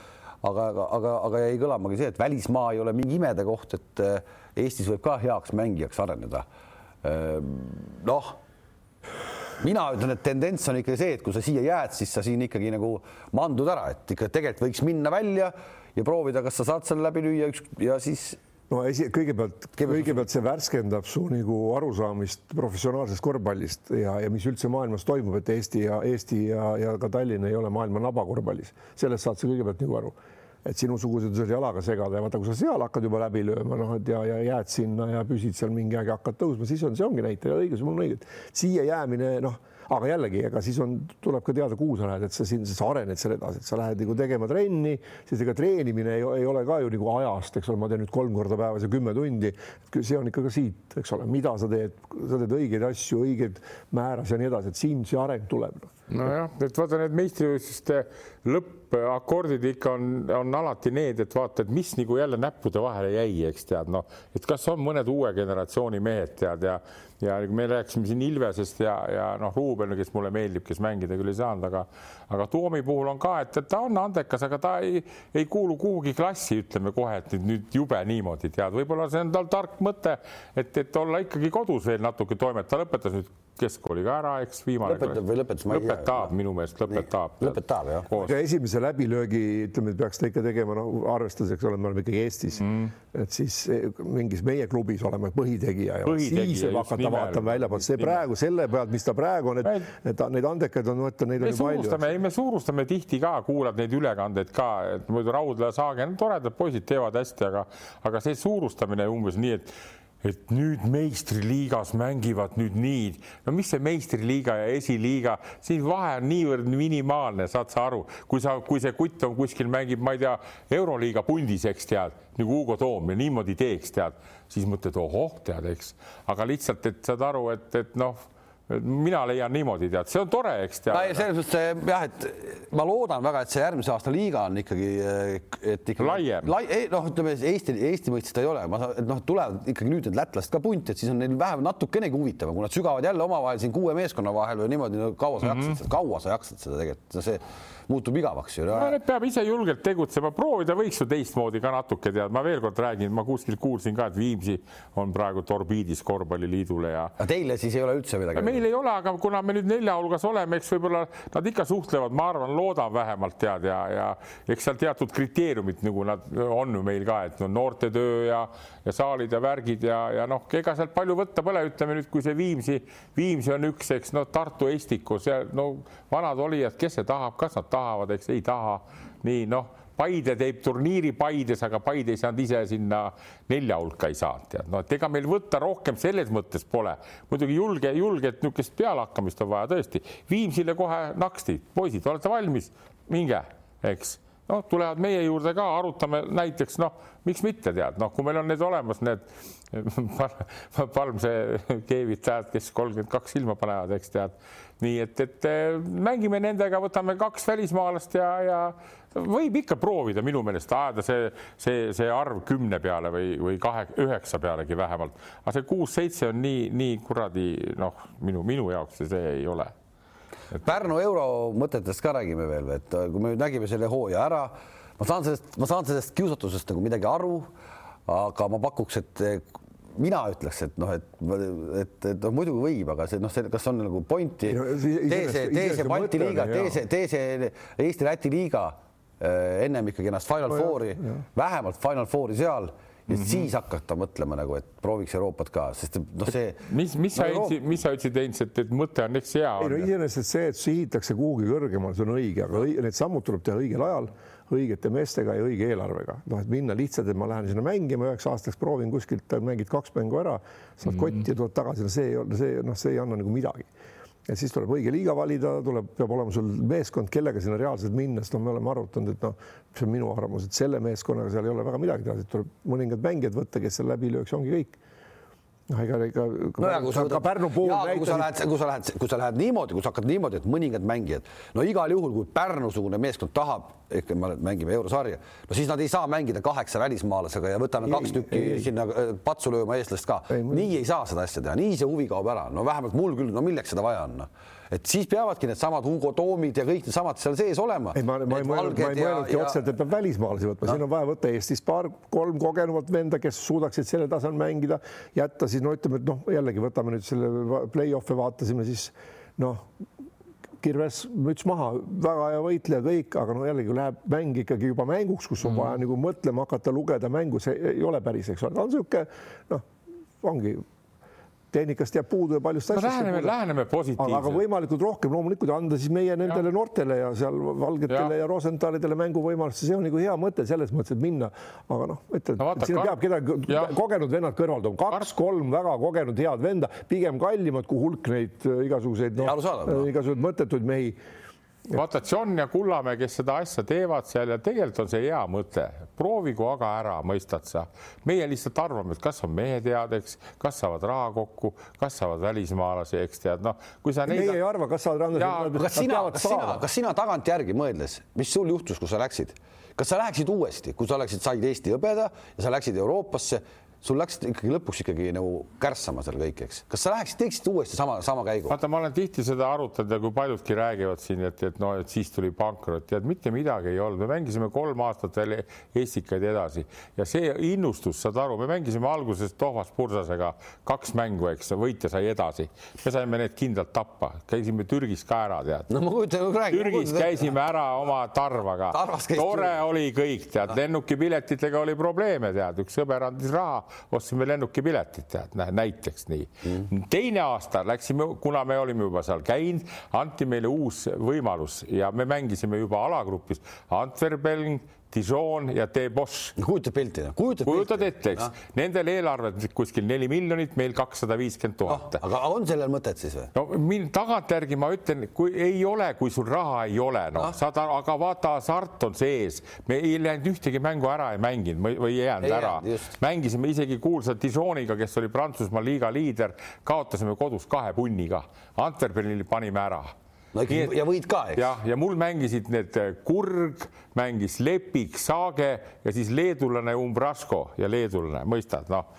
aga, aga, aga, jäi kõlamagi see, et välismaa ei ole mingi imede koht, et eh, Eestis võib ka heaks mängijaks areneda. Ehm, noh, mina ütlen, et tendents on ikka see, et kui sa siia jääd, siis sa siin ikkagi nagu mandud ära, et ikka tegelikult võiks minna välja ja proovida, kas sa saad selle läbi lüüa üks ja siis no esi, kõigepealt, kõigepealt see värskendab su nagu arusaamist professionaalsest korvpallist ja, ja mis üldse maailmas toimub, et Eesti ja Eesti ja, ja ka Tallinn ei ole maailma naba korvpallis, sellest saad sa kõigepealt nagu aru et sinusugused saad jalaga segada ja vaata, kui sa seal hakkad juba läbi lööma, noh, et ja, ja jääd sinna ja püsid seal mingi aeg ja hakkad tõusma, siis on, see ongi näitaja õige, sul on õige, siia jäämine, noh aga jällegi, ega siis on, tuleb ka teada, kuhu sa lähed, et sa siin, sa arened seal edasi, et sa lähed nagu tegema trenni, siis ega treenimine ei, ei ole ka ju nagu ajast, eks ole, ma teen nüüd kolm korda päevas ja kümme tundi. see on ikka ka siit, eks ole, mida sa teed, sa teed õigeid asju, õigeid määras ja nii edasi, et siin see areng tuleb no nojah, et vaata need meistrivõistluste lõppakordid ikka on, on alati need, et vaata, et mis nagu jälle näppude vahele jäi, eks tead, noh, et kas on mõned uue generatsiooni mehed tead ja ja kui me rääkisime siin Ilvesest ja, ja noh, Ruuben, kes mulle meeldib, kes mängida küll ei saanud, aga aga Toomi puhul on ka, et, ta on andekas, aga ta ei, ei kuulu kuhugi klassi, ütleme kohe, et nüüd, nüüd jube niimoodi tead, võib-olla see on tal tark mõte, et, et olla ikkagi kodus veel natuke toimetada, ta lõpetas nüüd keskkooli ka ära, eks viimane. lõpetab või lõpetas? lõpetab minu meelest, lõpetab. lõpetab jah. ja esimese läbilöögi, ütleme, peaks ta ikka tegema, noh, arvestades, eks ole, me oleme ikkagi Eestis mm., et siis mingis meie klubis oleme põhitegija ja põhitegija, siis võib hakata vaatama väljapoolt, see praegu selle pealt, mis ta praegu on, et, et neid andekaid on, ütlen, neid on ju palju. me suurustame tihti ka, kuulad neid ülekandeid ka, et muidu Raudla ja Saagen, toredad poisid teevad hästi, aga, aga see suurustamine umbes nii, et et nüüd meistriliigas mängivad nüüd nii, no mis see meistriliiga ja esiliiga, siin vahe on niivõrd minimaalne, saad sa aru, kui sa, kui see kutt on kuskil mängib, ma ei tea, euroliiga pundis, eks tead, nagu Hugo Toom ja niimoodi teeks, tead, siis mõtled, ohoh, tead, eks, aga lihtsalt, et saad aru, et, et noh mina leian niimoodi, tead, see on tore, eks tead. selles mõttes jah, et ma loodan väga, et see järgmise aasta liiga on ikkagi, et ikkagi laiem lai,. noh, ütleme Eesti, Eesti mõistes ta ei ole, ma saan, et noh, tulevad ikkagi nüüd need lätlased ka punti, et siis on neil vähemalt natukenegi huvitavam, kui nad sügavad jälle omavahel siin kuue meeskonna vahel või niimoodi no,, kaua sa mm -hmm. jaksad, kaua sa jaksad seda tegelikult, see muutub igavaks ju. no need peab ise julgelt tegutsema, proovida võiks ju teistmoodi ka natuke tead, ma veel kord räägin, ma kuskil kuulsin ka, et Viimsi on praegu orbiidis korvpalliliidule ja. aga teile siis ei ole üldse midagi? meil ei ole, aga kuna me nüüd nelja hulgas oleme, eks võib-olla nad ikka suhtlevad, ma arvan, loodan vähemalt tead ja, ja eks seal teatud kriteeriumid nagu nad on ju meil ka, et no noortetöö ja, ja saalid ja värgid ja, ja noh, ega sealt palju võtta pole, ütleme nüüd, kui see Viimsi, Viimsi on üks, eks no Tartu Estiku, see no vanad olijad, kes see tahab, kas nad tahavad, eks ei taha. nii noh, Paide teeb turniiri Paides, aga Paide ei saanud ise sinna nelja hulka ei saanud, tead, no et ega meil võtta rohkem selles mõttes pole. muidugi julge, julget niisugust pealehakkamist on vaja tõesti. Viimsile kohe naksti, poisid, olete valmis, minge, eks noh, tulevad meie juurde ka, arutame näiteks noh, miks mitte tead, noh, kui meil on need olemas, need Palmse keevid, tead, kes kolmkümmend kaks silma panevad, eks tead. nii et, et mängime nendega, võtame kaks välismaalast ja, ja võib ikka proovida minu meelest ajada see, see, see arv kümne peale või, või kahe, üheksa pealegi vähemalt. aga see kuus-seitse on nii, nii kuradi noh, minu, minu jaoks see, see ei ole et.... Pärnu euro mõtetest ka räägime veel, et kui me nüüd nägime selle hooaja ära, ma saan sellest, ma saan sellest kiusatusest nagu midagi aru, aga ma pakuks, et mina ütleks, et noh, et, et, et noh, muidugi võib, aga see noh, see, kas on nagu pointi no,, tee see, tee see Balti liiga, tee see, tee see Eesti-Läti liiga äh, ennem ikkagi ennast Final no, Fouri, vähemalt Final Fouri seal ja mm -hmm. siis hakata mõtlema nagu, et prooviks Euroopat ka, sest noh, see. mis, mis sa no, ütlesid, mis sa ütlesid endiselt, et mõte on eks hea. ei no iseenesest see, et sihitakse kuhugi kõrgemale, see on õige, aga need sammud tuleb teha õigel ajal, õigete meestega ja õige eelarvega. noh, et minna lihtsalt, et ma lähen sinna mängima üheks aastaks, proovin kuskilt, mängid kaks mängu ära, saad mm -hmm. kotti ja tuled tagasi, no see ei ole, see noh, see ei anna nagu midagi et siis tuleb õige liiga valida, tuleb, peab olema sul meeskond, kellega sinna reaalselt minna, sest noh, me oleme arutanud, et noh, see on minu arvamus, et selle meeskonnaga seal ei ole väga midagi teha, tuleb mõningad mängijad võtta, kes seal läbi lööks, ongi kõik noh, ega, ega no ja, ka, ka Pärnu puhul näitas... kui sa lähed, kui sa lähed, kui sa lähed niimoodi, kui sa hakkad niimoodi, et mõningad mängijad, no igal juhul, kui Pärnu-sugune meeskond tahab, ikka me mängime eurosarja, no siis nad ei saa mängida kaheksa välismaalasega ja võtame ei, kaks tükki ei, sinna äh, patsu lööma eestlast ka. nii ei saa seda asja teha, nii see huvi kaob ära, no vähemalt mul küll, no milleks seda vaja on no et siis peavadki needsamad Hugo Toomid ja kõik needsamad seal sees olema. ei, ma, ma ei mõelnud, ma ei mõelnudki ja... otseselt, et peab välismaalasi võtma no., siin on vaja võtta Eestis paar-kolm kogenumat venda, kes suudaksid sellel tasemel mängida, jätta siis no ütleme, et noh, jällegi võtame nüüd selle play-off'e vaatasime siis noh, kirves müts maha, väga hea võitleja kõik, aga no jällegi läheb mäng ikkagi juba mänguks, kus on mm. vaja nagu mõtlema hakata, lugeda mängu, see ei ole päris, eks ole, ta on niisugune noh, ongi tehnikast jääb puudu ja paljust asjast. läheneme, läheneme positiivselt. aga võimalikult rohkem loomulikult anda siis meie nendele ja. noortele ja seal valgetele ja, ja Rosenthalidele mänguvõimalust, see on nagu hea mõte selles mõttes, et minna, aga noh, ütled no,, siin kar... peab kedagi ja. kogenud vennad kõrval tooma, kaks-kolm väga kogenud head venda, pigem kallimad kui hulk neid äh, igasuguseid no,, äh, igasuguseid mõttetuid mehi vaata, John ja Kullamäe, kes seda asja teevad seal ja tegelikult on see hea mõte, proovigu aga ära, mõistad sa. meie lihtsalt arvame, et kas on mehed head, eks, kas saavad raha kokku, kas saavad välismaalasi, eks tead, noh, kui sa neid. meie ei arva, kas saavad randa. kas sina, kas sina, kas sina tagantjärgi mõeldes, mis sul juhtus, kui sa läksid? kas sa läheksid uuesti, kui sa oleksid, said Eesti hõbeda ja sa läksid Euroopasse, sul läks ikkagi lõpuks ikkagi nagu kärssama seal kõik, eks. kas sa läheksid, teeksid uuesti sama, sama käigu? vaata, ma olen tihti seda arutanud ja kui paljudki räägivad siin, et, et noh, et siis tuli pankrot, tead, mitte midagi ei olnud, me mängisime kolm aastat veel Estikaid edasi ja see innustus, saad aru, me mängisime alguses Toomas Pursasega kaks mängu, eks, võitja sai edasi. me saime need kindlalt tappa, käisime Türgis ka ära, tead. no ma kujutan, räägin. Türgis käisime ära oma tarvaga. tore oli kõik, tead, lennukipiletitega oli probleeme, tead, üks sõber andis raha ostsime lennukipiletid, tead, näiteks nii. Mm.. teine aasta läksime, kuna me olime juba seal käinud, anti meile uus võimalus ja me mängisime juba alagrupis Antwerpen, Dijon ja De Bosch. kujutad pilti? kujutad, kujutad ette, eks no., nendel eelarved kuskil neli miljonit, meil kakssada viiskümmend tuhat. aga on sellel mõtet siis või? no mind tagantjärgi ma ütlen, kui ei ole, kui sul raha ei ole, noh ah., saad, aga vaata, hasart on sees, me ei läinud ühtegi mängu ära ei mänginud või ei jäänud ei ära, mängisime isegi kuulsa Dijoniga, kes oli Prantsusmaa liiga liider, kaotasime kodus kahe punniga, Antwerpenile panime ära no ikkagi et, ja võid ka, eks. jah, ja mul mängisid need äh, Kurg, mängis Lepik, Saage ja siis leedulane Umbrasko ja leedulane, mõistad, noh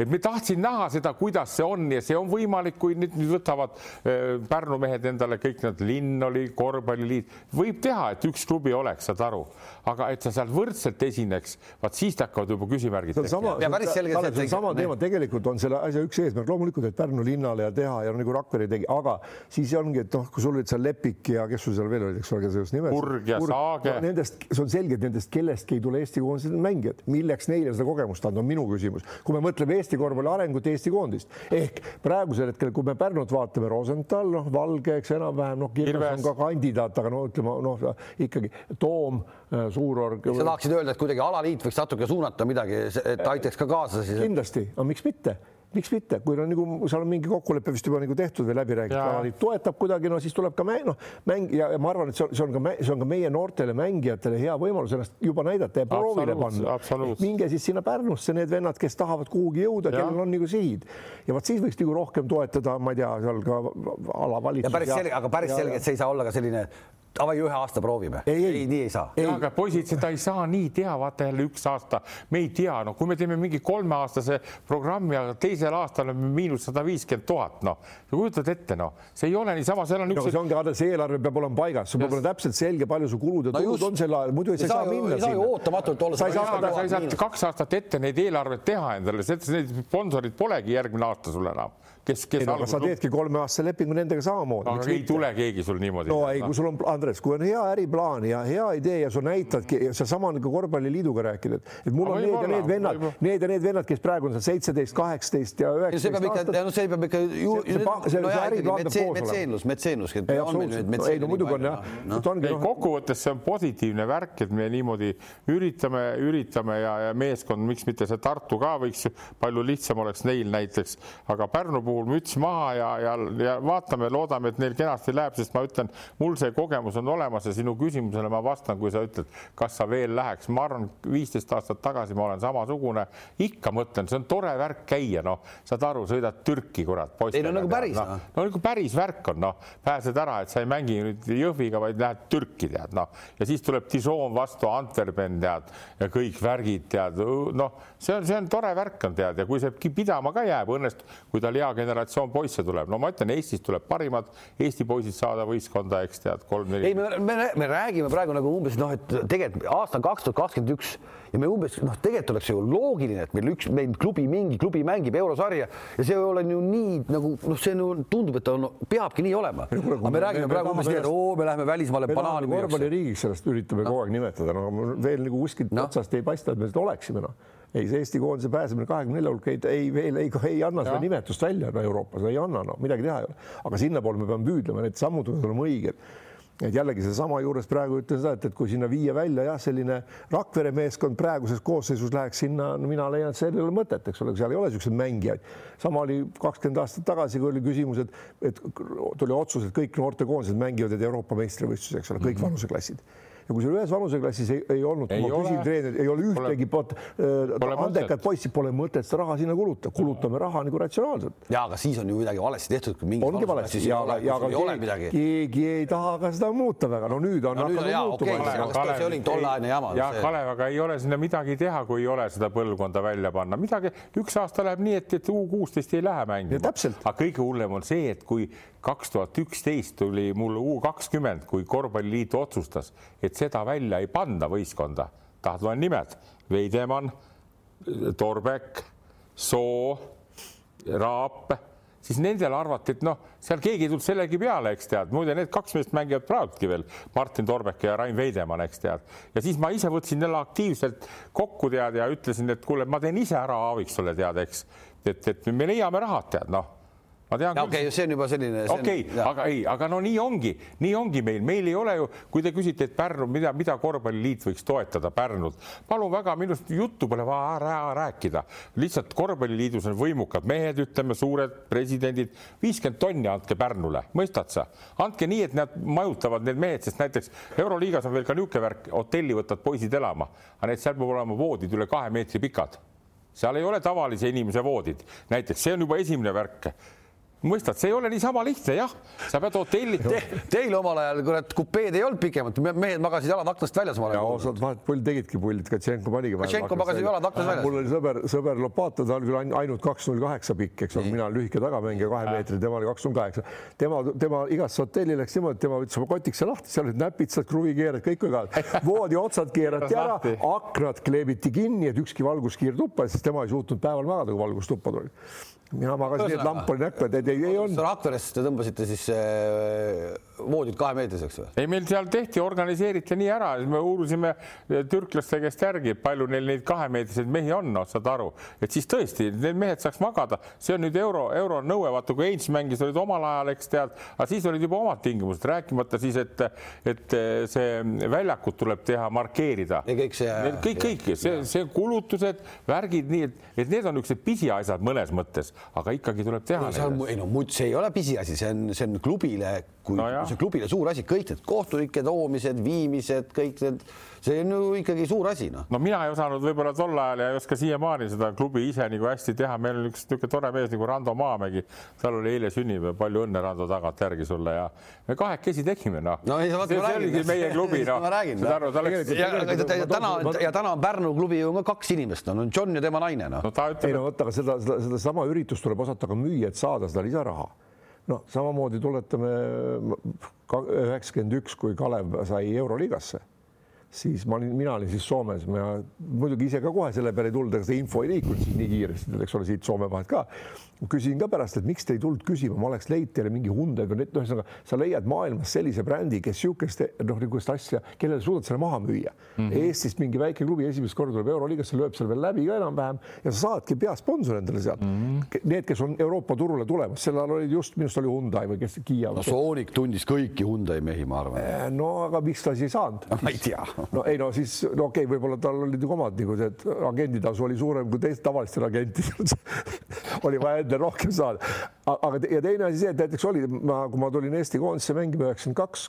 et me tahtsin näha seda, kuidas see on ja see on võimalik, kui nüüd, nüüd võtavad äh, Pärnu mehed endale kõik need linn oli, korvpalliliit, võib teha, et üks klubi oleks, saad aru, aga et sa seal võrdselt esineks, vaat siis hakkavad juba küsimärgid. sama, see on sama teema, tegelikult on selle asja üks eesmärk. Loomulikult, et Pärnu linnale ja teha ja nagu Rakvere tegi, aga siis ongi, et noh, kui sul olid seal Lepik ja kes sul seal veel olid, eks ole, kes just nimes. Kurg ja Kurg, Saage. No,. Nendest, see on selge, et nendest kellestki ei tule Eesti koondise mängijad, milleks neile seda kogemust anda, on minu küsimus. kui me mõtleme Eesti Eesti korvpalli arengut, Eesti koondist. ehk praegusel hetkel, kui me Pärnut vaatame, Rosenthal, noh, Valge, eks enam-vähem, noh, Kirves on ka kandidaat, aga no ütleme, noh, ikkagi Toom, äh, Suurorg. sa tahaksid öelda, et kuidagi alaliit võiks natuke suunata midagi, et aitaks ka kaasa siis? kindlasti, aga miks mitte miks mitte, kui on nagu seal on mingi kokkulepe vist juba nagu tehtud või läbi räägitud, alaliit toetab kuidagi, no siis tuleb ka mäng, noh mäng ja, ja ma arvan, et see on, see on ka, see on ka meie noortele mängijatele hea võimalus ennast juba näidata ja proovile panna. minge siis sinna Pärnusse, need vennad, kes tahavad kuhugi jõuda, kellel on nagu sihid ja vot siis võiks nagu rohkem toetada, ma ei tea, seal ka alavalitsus. päris selge, aga päris selge, et see ei saa olla ka selline davai, ühe aasta proovime. ei, ei, nii ei saa. aga poisid, seda ei saa nii teha, vaata jälle üks aasta, me ei tea, noh, kui me teeme mingi kolmeaastase programmi, aga teisel aastal on miinus sada viiskümmend tuhat, noh, kujutad ette, noh, see ei ole niisama, seal on üks. see ongi, vaata, see eelarve peab olema paigas, sul peab olema täpselt selge, palju su kulud ja no tulud on sel ajal, muidu ei saa minna. ei saa ju ootamatult olla. sa ei saa, sa ei saa kaks aastat ette neid eelarveid teha endale, need sponsorid polegi järgmine aasta sul enam kes, kes. No, sa teedki kolmeaastase lepingu nendega samamoodi. aga ei tule keegi sul niimoodi. no ei, kui sul on, Andres, kui on hea äriplaan ja hea idee ja sa näitadki ja seesama nagu korvpalliliiduga rääkida, et, et mul on need ja need vennad, need ja need vennad, kes praegu on seal seitseteist, kaheksateist ja üheksateist. see peab ikka, no see peab ikka ju. see äriplaan peab koos olema. metseenlus, metseenlus. ei no muidugi on jah. Noh. kokkuvõttes see on positiivne värk, et me niimoodi üritame, üritame ja, ja meeskond, miks mitte see Tartu ka võiks palju lihtsam oleks neil näiteks, aga Pärnu puhul müts maha ja, ja, ja vaatame, loodame, et neil kenasti läheb, sest ma ütlen, mul see kogemus on olemas ja sinu küsimusele ma vastan, kui sa ütled, kas sa veel läheks, ma arvan, viisteist aastat tagasi ma olen samasugune, ikka mõtlen, see on tore värk käia, noh, saad aru, sõidad Türki, kurat. ei no nagu päris noh. no nagu päris värk on, noh, pääsed ära, et sa ei mängi nüüd Jõhviga, vaid lähed Türki, tead, noh, ja siis tuleb Dijon vastu, Antwerpen, tead, ja kõik värgid, tead, noh, see on, see on tore värk on, tead, ja kui see pidama ka jääb, õnnestub, kui tal hea generatsioon poisse tuleb, no ma ütlen, Eestis tuleb parimad Eesti poisid saada võistkonda, eks tead, kolm-neli. ei, me, me, me räägime praegu nagu umbes noh, et tegelikult aasta kaks tuhat kakskümmend üks ja me umbes noh, tegelikult oleks ju loogiline, et meil üks, meil klubi, mingi klubi mängib eurosarja ja see ei ole ju nii nagu noh, see nu tundub, et ta on, peabki nii olema. aga me räägime me, praegu umbes nii, et oo, me läheme välismaale banaani müüa. korvpalliriigiks sellest üritame kogu aeg nimetada, no veel nagu kuskilt no. otsast ei paista, et me seda oleksime noh ei, see Eesti koondise pääsemine kahekümne nelja hulka ei, ei veel ei, ei anna seda nimetust välja no, Euroopas, ei anna, no midagi teha ei ole. aga sinnapoole me peame püüdlema, need sammud peavad olema õiged et jällegi seesama juures praegu ütlen seda, et, et kui sinna viia välja jah, selline Rakvere meeskond praeguses koosseisus läheks sinna, no mina leian, et seal ei ole mõtet, eks ole, seal ei ole niisuguseid mängijaid. sama oli kakskümmend aastat tagasi, kui oli küsimus, et, et tuli otsus, et kõik noortekoondised mängivad Euroopa meistrivõistlusi, eks ole, kõik mm -hmm. vanuseklassid ja kui sul ühes vanuseklassis ei, ei olnud, ma küsin treenerilt, ei ole ühtegi pot, äh, andekat poissi, pole mõtet seda raha sinna kulutada, kulutame raha nagu ratsionaalselt. ja aga siis on ju midagi valesti tehtud. ongi valesti ja, ja, aga keegi, keegi ei taha ka seda muuta väga, no nüüd on no, hakanud jaa, muutuma okay,. see oli tolleaegne jama. ja Kalev, aga ei ole sinna midagi teha, kui ei ole seda põlvkonda välja panna, midagi, üks aasta läheb nii, et, et U kuusteist ei lähe mängima. aga kõige hullem on see, et kui kaks tuhat üksteist tuli mul U kakskümmend, kui korvpalliliit otsustas, et seda välja ei panda võistkonda, tahad loen nimed, Veidemann, Torbek, Soo, Raap, siis nendele arvati, et noh, seal keegi ei tulnud sellegi peale, eks tead, muide, need kaks meest mängivad praegugi veel, Martin Torbek ja Rain Veidemann, eks tead. ja siis ma ise võtsin jälle aktiivselt kokku tead ja ütlesin, et kuule, ma teen ise ära Aaviksole tead, eks, et, et me leiame rahad, tead noh okei okay,, see on juba selline. okei okay,, aga ei, aga no nii ongi, nii ongi meil, meil ei ole ju, kui te küsite, et Pärnu, mida, mida korvpalliliit võiks toetada Pärnut, palun väga, minust juttu pole vaja rääkida, lihtsalt korvpalliliidus on võimukad mehed, ütleme suured presidendid, viiskümmend tonni andke Pärnule, mõistad sa, andke nii, et nad majutavad need mehed, sest näiteks Euroliigas on veel ka niisugune värk, hotelli võtad poisid elama, aga need seal peavad olema voodid üle kahe meetri pikad. Seal ei ole tavalise inimese voodid, näiteks see on juba esimene värk mõistad, see ei ole niisama lihtne, jah, sa pead hotelli Te,. Teil omal ajal, kurat, kupeed ei olnud pikemad, mehed magasid jalad aknast väljas. ja osad vahet pull tegidki pullid, Katšenko panigi. Katšenko magasid jalad aknast väljas. mul oli sõber, sõber Lopatov, ta oli küll ainult kaks null kaheksa pikk, eks ole, mina olen lühike tagamängija, kahe meetri, tema oli kaks null kaheksa. tema, tema igasse hotelli läks niimoodi, tema võttis oma kotikese lahti, seal olid näpitsad, kruvikeered, kõik oli ka. voodi otsad keerati ära, aknad kleebiti kinni, et ükski valguskiir tuppa, sest tema ei suutnud päeval magada, kui valgus tuppa tuli mina magasin nii, et lamp oli näkku, et ei, ei olnud. Rakveres te tõmbasite siis äh, voodid kahemeetriseks või? ei, meil seal tehti, organiseeriti nii ära, me uurisime türklaste käest järgi, palju neil neid kahemeetriseid mehi on, noh, saad aru, et siis tõesti need mehed saaks magada, see on nüüd euro, euro nõue, vaata kui Heinz mängis, olid omal ajal, eks tead, aga siis olid juba omad tingimused, rääkimata siis, et, et see väljakut tuleb teha, markeerida. kõik see. kõik, kõik. See, see kulutused, värgid, nii et, et need on niisugused pisiasjad mõnes mõttes. Aga ikkagi tuleb teha. ei no see ei ole pisiasi, see on, see on klubile, kui no see on klubile suur asi, kõik need kohtunike toomised, viimised, kõik need see on ju ikkagi suur asi, noh. no mina ei osanud võib-olla tol ajal ja ei oska siiamaani seda klubi ise nagu hästi teha, meil on üks niisugune tore mees nagu Rando Maamägi, tal oli eile sünnipäev, palju õnne, Rando, tagantjärgi sulle ja me kahekesi tegime, noh. no ei, see, see oligi meie klubi, noh. ma räägin, ja täna, ja täna on Pärnu klubi ju ka kaks inimest, on John ja tema naine, noh. ta ei no vot, aga seda, seda, sedasama üritust tuleb osata ka müüa, et saada seda lisaraha noh, samamoodi tuletame üheksakümmend üks, kui Kalev sai Euroliigasse siis ma olin, mina olin siis Soomes, ma muidugi ise ka kohe selle peale ei tulnud, aga see info ei liikunud siis nii kiiresti, eks ole, siit Soome vahelt ka küsin ka pärast, et miks te ei tulnud küsima, ma oleks leidnud teile mingi Hyundai või need, ühesõnaga sa leiad maailmas sellise brändi, kes niisugust noh, niisugust asja, kellele suudad selle maha müüa mm. -hmm. Eestist mingi väike klubi esimest korda tuleb Euroliigasse, lööb seal veel läbi ka enam-vähem ja sa saadki peasponsor endale sealt mm. -hmm. Need, kes on Euroopa turule tulemas, sel ajal olid just, minu arust oli Hyundai või kes Kiia. no Soonik tundis kõiki Hyundai mehi, ma arvan. Äh, no aga miks ta siis ei saanud? ma ei tea. no ei no siis no okei okay,, võib-olla tal olid ju omad nagu see agenditasu oli suurem kui teist tavalistel agentidel oli vaja endale rohkem saada. Aga ja teine asi see, et näiteks oli, ma, kui ma tulin Eesti koondisse mängima üheksakümmend kaks,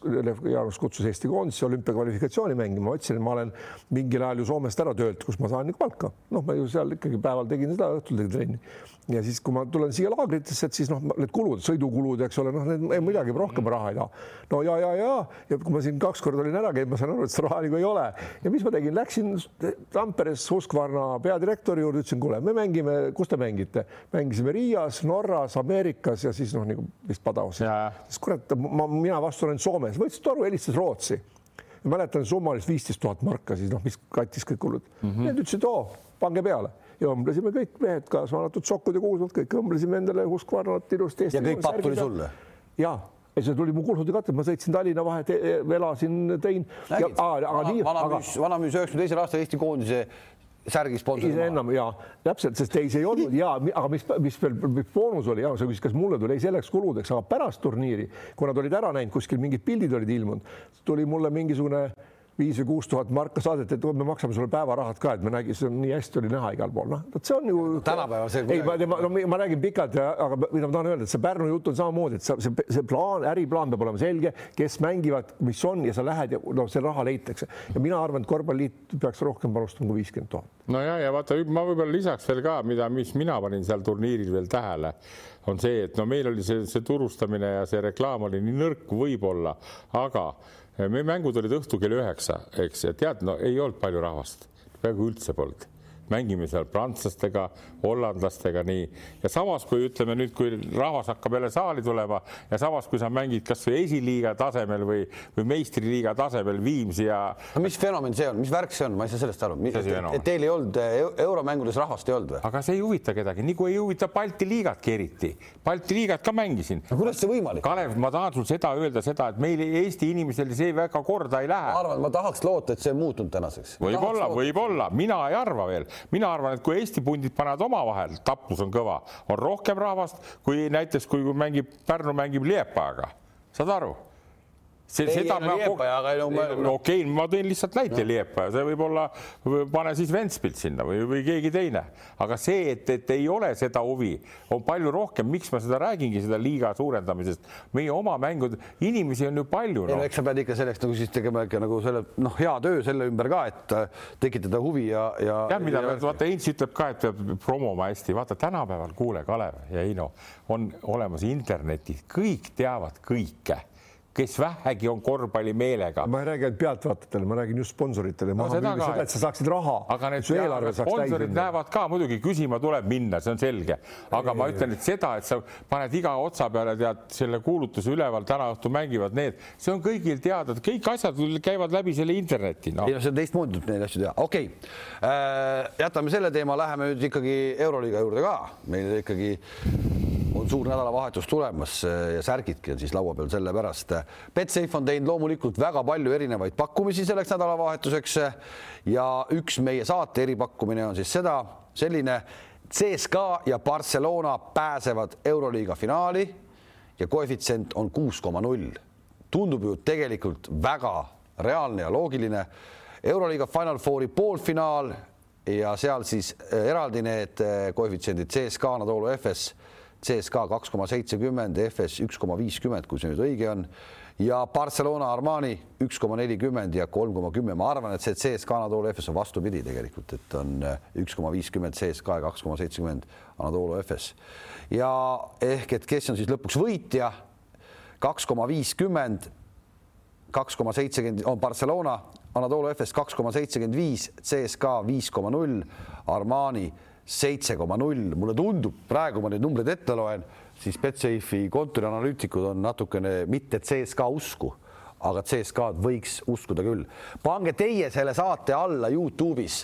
Jaanus kutsus Eesti koondisse olümpiakvalifikatsiooni mängima, ma ütlesin, et ma olen mingil ajal ju Soomest ära töölt, kus ma saan nagu palka. noh, ma ju seal ikkagi päeval tegin seda, õhtul tegin trenni ja siis, kui ma tulen siia laagritesse, et siis noh, need kulud, sõidukulud, eks ole, noh, need midagi rohkem raha ei taha. no ja, ja, ja, ja kui ma siin kaks korda olin ära käinud, ma saan aru, et seda raha nagu ei ole ja mis ma tegin, läksin Tamperes Husqvarna peadirektori juurde, ütlesin, kuule, me mängime, kus te mängite, mängisime Riias, Norras, Ameerikas ja siis noh, nagu vist Padaos. siis kurat, ma, mina vastu olen Soomes, võtsid aru, helistas Rootsi mäletan, summa oli viisteist tuhat marka, siis noh, mis kattis kõik kulud mm. -hmm. Need ütlesid, oo, pange peale ja õmblesime kõik mehed, kaasa arvatud Sokud ja Kuusmalt, kõik õmblesime endale Husqvarnat ilusti. ja kõik papp tuli sulle? ja, ja see tuli mu kulhude katte, ma sõitsin Tallinna vahet, e-, elasin, tõin. vana müüs, vana müüs üheksakümne teisel aastal Eesti koondise särgi sponsor. ise enam ja täpselt, sest teisi ei olnud ja, aga mis, mis veel boonus oli ja sa küsid, kas mulle tuli ei selleks kuludeks, aga pärast turniiri, kui nad olid ära näinud, kuskil mingid pildid olid ilmunud, tuli mulle mingisugune viis või kuus tuhat marka saadeti, et me maksame sulle päevarahad ka, et me nägime, see on nii hästi oli näha igal pool, noh, vot see on ju. tänapäeval see. ei, ma, ma, no, ma räägin pikalt ja, aga mida ma tahan öelda, et see Pärnu jutt on samamoodi, et see, see, see plaan, äriplaan peab olema selge, kes mängivad, mis on ja sa lähed ja noh, see raha leitakse ja mina arvan, et korvpalliliit peaks rohkem panustama kui viiskümmend tuhat. no ja, ja vaata, ma võib-olla lisaks veel ka, mida, mis mina panin seal turniiril veel tähele on see, et no meil oli see, see turustamine ja see reklaam oli nii nõrk võib-olla, aga meie mängud olid õhtul kell üheksa, eks, ja tead, no ei olnud palju rahvast, peaaegu üldse polnud mängime seal prantslastega, hollandlastega nii ja samas, kui ütleme nüüd, kui rahvas hakkab jälle saali tulema ja samas, kui sa mängid kasvõi esiliiga tasemel või, või meistriliiga tasemel Viimsi ja. no mis fenomen see on, mis värk see on, ma ei saa sellest aru, et teil ei olnud euromängudes rahvast ei olnud või? aga see ei huvita kedagi, nii kui ei huvita Balti liigatki eriti. Balti liigat ka mängisin. no kuidas see võimalik? Kalev, ma tahan sul seda öelda, seda, et meil Eesti inimestel see väga korda ei lähe. ma arvan, ma tahaks loota, et see on muutunud tänaseks. võib-olla, võib-olla, mina ei arva veel mina arvan, et kui Eesti pundid panevad omavahel, tapmus on kõva, on rohkem rahvast kui näiteks, kui mängib Pärnu mängib Liepajaga, saad aru see, seda ma no, no okei okay,, ma tõin lihtsalt näite Liepaja, see võib olla, pane siis Ventspilt sinna või, või keegi teine, aga see, et, et ei ole seda huvi, on palju rohkem, miks ma seda räägingi, seda liiga suurendamisest, meie oma mängud, inimesi on ju palju no.. eks sa pead ikka selleks nagu siis tegema ikka nagu selle noh, hea töö selle ümber ka, et äh, tekitada huvi ja, ja. tead, mida ja... vaata, Heinz ütleb ka, et peab promoma hästi, vaata tänapäeval, kuule, Kalev ja Heino, on olemas internetis, kõik teavad kõike kes vähegi on korvpallimeelega. ma ei räägi ainult pealtvaatajatele, ma räägin just sponsoritele no,. seda, ka, et sa saaksid raha. aga need sponsorid näevad ka muidugi, küsima tuleb minna, see on selge. aga ei, ma ütlen, et seda, et sa paned iga otsa peale tead selle kuulutuse üleval, täna õhtul mängivad need, see on kõigil teada, kõik asjad käivad läbi selle interneti no.. ei no see on teistmoodi neid asju teha, okei okay. äh,. jätame selle teema, läheme nüüd ikkagi Euroliiga juurde ka, meil ikkagi on suur nädalavahetus tulemas eh, ja särgidki on siis laua peal sellepärast. Betsafe on teinud loomulikult väga palju erinevaid pakkumisi selleks nädalavahetuseks ja üks meie saate eripakkumine on siis seda, selline CSKA ja Barcelona pääsevad Euroliiga finaali ja koefitsient on kuus koma null. tundub ju tegelikult väga reaalne ja loogiline. Euroliiga Final Fouri poolfinaal ja seal siis eh, eraldi need eh, koefitsiendid CSKA, Anadolu Efes CSKA kaks koma seitsekümmend, FS üks koma viiskümmend, kui see nüüd õige on ja Barcelona Armani üks koma nelikümmend ja kolm koma kümme, ma arvan, et see CSKA Anadolu FS on vastupidi tegelikult, et on äh, üks koma viiskümmend CSKA ja kaks koma seitsekümmend Anadolu FS ja ehk et kes on siis lõpuks võitja, kaks koma viiskümmend, kaks koma seitsekümmend on Barcelona, Anadolu FS kaks koma seitsekümmend viis, CSKA viis koma null, Armani seitse koma null, mulle tundub, praegu ma neid numbreid ette loen, siis Betsafe'i kontorianalüütikud on natukene mitte CSKA usku, aga CSKA-d võiks uskuda küll. pange teie selle saate alla Youtube'is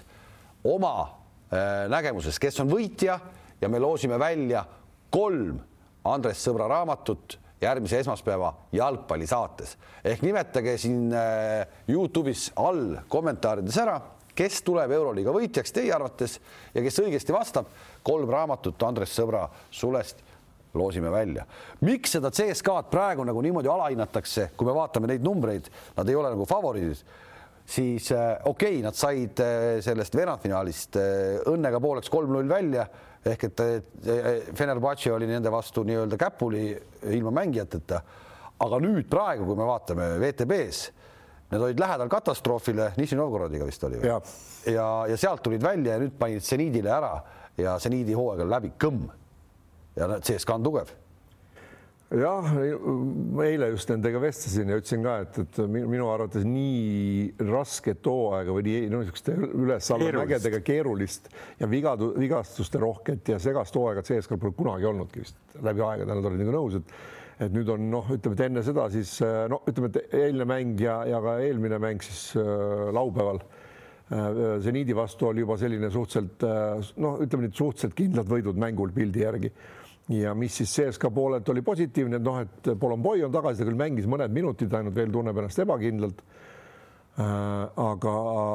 oma äh, nägemuses, kes on võitja ja me loosime välja kolm Andres Sõbra raamatut järgmise esmaspäeva jalgpallisaates ehk nimetage siin äh, Youtube'is all kommentaarides ära kes tuleb Euroliiga võitjaks teie arvates ja kes õigesti vastab, kolm raamatut Andres Sõbra sulest loosime välja. miks seda CSKA-d praegu nagu niimoodi alahinnatakse, kui me vaatame neid numbreid, nad ei ole nagu favoriidid, siis äh, okei okay,, nad said äh, sellest veerandfinaalist äh, õnnega pooleks kolm-null välja ehk et Fenerbahce oli nende vastu nii-öelda käpuli ilma mängijateta. aga nüüd praegu, kui me vaatame VTB-s Need olid lähedal katastroofile, Nižni Novgorodiga vist oli ja, ja, ja sealt tulid välja ja nüüd panid seniidile ära ja seniidi hooaeg on läbi, kõmm. ja CSKA on tugev. Jah, eile just nendega vestlesin ja ütlesin ka, et, et minu arvates nii rasket hooaega või nii no niisuguste üles-alla mägedega keerulist ja vigadu, vigastuste rohket ja segast hooaega CSKA-l pole kunagi olnudki vist. Läbi aegade, nad olid nagu nõus, et et nüüd on noh, ütleme, et enne seda siis äh, no ütleme, et eilne mäng ja, ja ka eelmine mäng siis äh, laupäeval äh, seniidi vastu oli juba selline suhteliselt äh, noh, ütleme nüüd suhteliselt kindlad võidud mängul pildi järgi. ja mis siis CSKA poolelt oli positiivne, et noh, et Polomboi on tagasi, ta küll mängis mõned minutid ainult veel tunneb ennast ebakindlalt Äh, aga,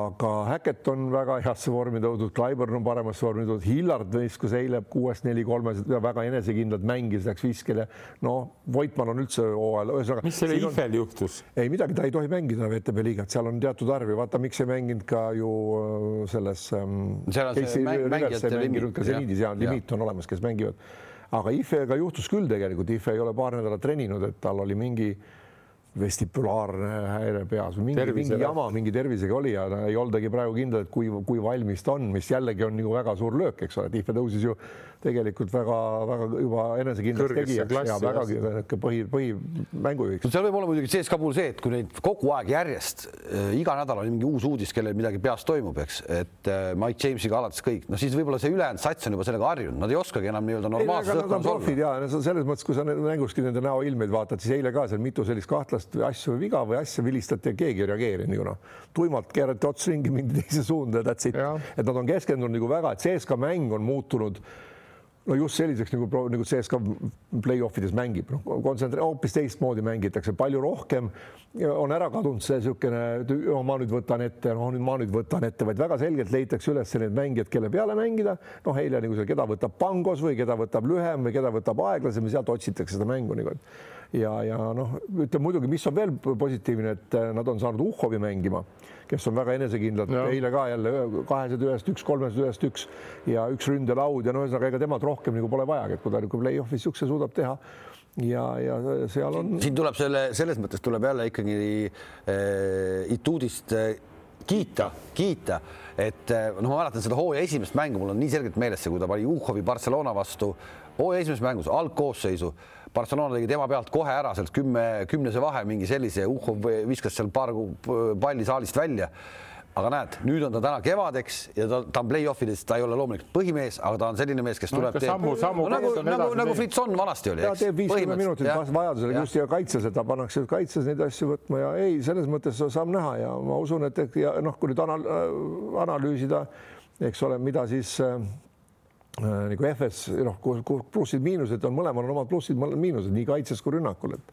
aga Häkket on väga heasse vormi tõudnud, Clyburn on paremasse vormi tõudnud, Hillard viskas eile kuuest neli kolmes väga enesekindlalt mängis, läks viskele. no Voitmann on üldse hooajal, ühesõnaga. mis selle Ifel juhtus? ei midagi, ta ei tohi mängida VTB liigat, seal on teatud arv ja vaata, miks ei mänginud ka ju äh, selles ähm,. on limiit. ka seniidis ja limiit on olemas, kes mängivad. aga Ifega juhtus küll tegelikult, Ife ei ole paar nädalat treninud, et tal oli mingi vestibulaarne häire peas või mingi, mingi jama mingi tervisega oli ja ei oldagi praegu kindel, et kui, kui valmis ta on, mis jällegi on nagu väga suur löök, eks ole, Tihve tõusis ju tegelikult väga-väga juba enesekindlaks tegijaks. Ja vägagi niisugune põhi, põhimängujuhiks. seal võib olla muidugi CSKA puhul see, et kui neid kogu aeg järjest äh, iga nädal on mingi uus uudis, kellel midagi peas toimub, eks, et äh, Mike Jamesiga alates kõik, no siis võib-olla see ülejäänud sats on juba sellega harjunud, nad ei oskagi enam nii-öelda normaalses õhkkonnas olla. ja selles mõttes, kui sa mänguski nende näoilmeid vaatad, siis eile ka seal mitu sellist kahtlast asju või viga või asja vilistati ja keegi ei reageerinud ju noh, tuimalt keerati ots ringi, mindi teise suunda ja that's it, et nad on keskendunud nagu väga, et CSKA mäng on muutunud no just selliseks nagu, nagu CSKA play-off ides mängib, noh, kontsentre-, hoopis teistmoodi mängitakse, palju rohkem on ära kadunud see niisugune, no ma nüüd võtan ette, no nüüd ma nüüd võtan ette, vaid väga selgelt leitakse üles need mängijad, kelle peale mängida. noh, eile nagu see, keda võtab Pangos või keda võtab lühem või keda võtab aeglasem ja sealt otsitakse seda mängu nagu. ja, ja noh, ütleme muidugi, mis on veel positiivne, et nad on saanud Uhhovi mängima kes on väga enesekindlad, eile ka jälle kahesed ühest üks, kolmesed ühest üks ja üks ründelaud ja no ühesõnaga ega temalt rohkem nagu pole vajagi, et kui ta nagu play-off'is niisuguse suudab teha. Ja, ja seal on. siin tuleb selle, selles mõttes tuleb jälle ikkagi äh, Ituudist äh, kiita, kiita, et noh, ma mäletan seda hooaja esimest mängu, mul on nii selgelt meeles see, kui ta pani Juhhovi Barcelona vastu. Hooaja esimeses mängus algkoosseisu Barcelona tegi tema pealt kohe ära sealt kümme, kümnese vahe, mingi sellise, Uhhov viskas seal paar palli saalist välja aga näed, nüüd on ta täna kevadeks ja ta, ta on play-offides, ta ei ole loomulikult põhimees, aga ta on selline mees, kes tuleb no,. sammu, sammu no, nagu, nagu, nagu Fritson vanasti oli. ta teeb viiskümmend minutit vajadusel just ja kaitses, et ta pannakse kaitses neid asju võtma ja ei, selles mõttes saab näha ja ma usun, et ja noh, kui nüüd anal, analüüsida, eks ole, mida siis äh, Äh, nagu FS, noh, plussid-miinused on mõlemal on omad plussid, miinused nii kaitses kui rünnakul, et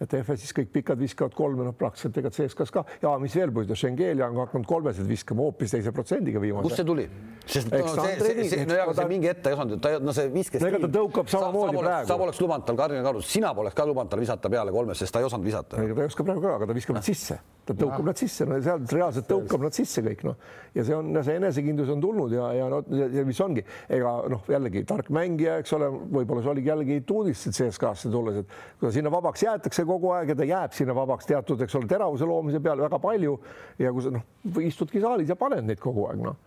et FS-is kõik pikad viskavad kolme, noh, praktiliselt ega CSKA-s ka ja mis veel põhjus, Schengeli on hakanud kolmesid viskama hoopis teise protsendiga viimase. kust see tuli? sest no, see, see, see, no, see mingi ette ei osanud, ta no see viskes. ega ta tõukab samamoodi praegu. sa poleks lubanud tal Karina Karus, sina poleks ka lubanud tal visata peale kolmest, sest ta ei osanud visata. ega ta ei oska praegu ka, aga ta viskab nad sisse, ta tõukab nad sisse, no seal reaalselt tõukab nad sisse kõik noh, ja see on, see enesekindlus on tulnud ja, ja no ja mis ongi, ega noh, jällegi tark mängija, eks ole, võib-olla see oligi jällegi tuudist CSKA-sse tulles, et kui sinna vabaks jäetakse kogu aeg ja ta jääb sinna vabaks teatud, eks ole, teravuse loomise peale väga palju ja kui sa noh, istudki saalis ja paned neid kogu aeg noh.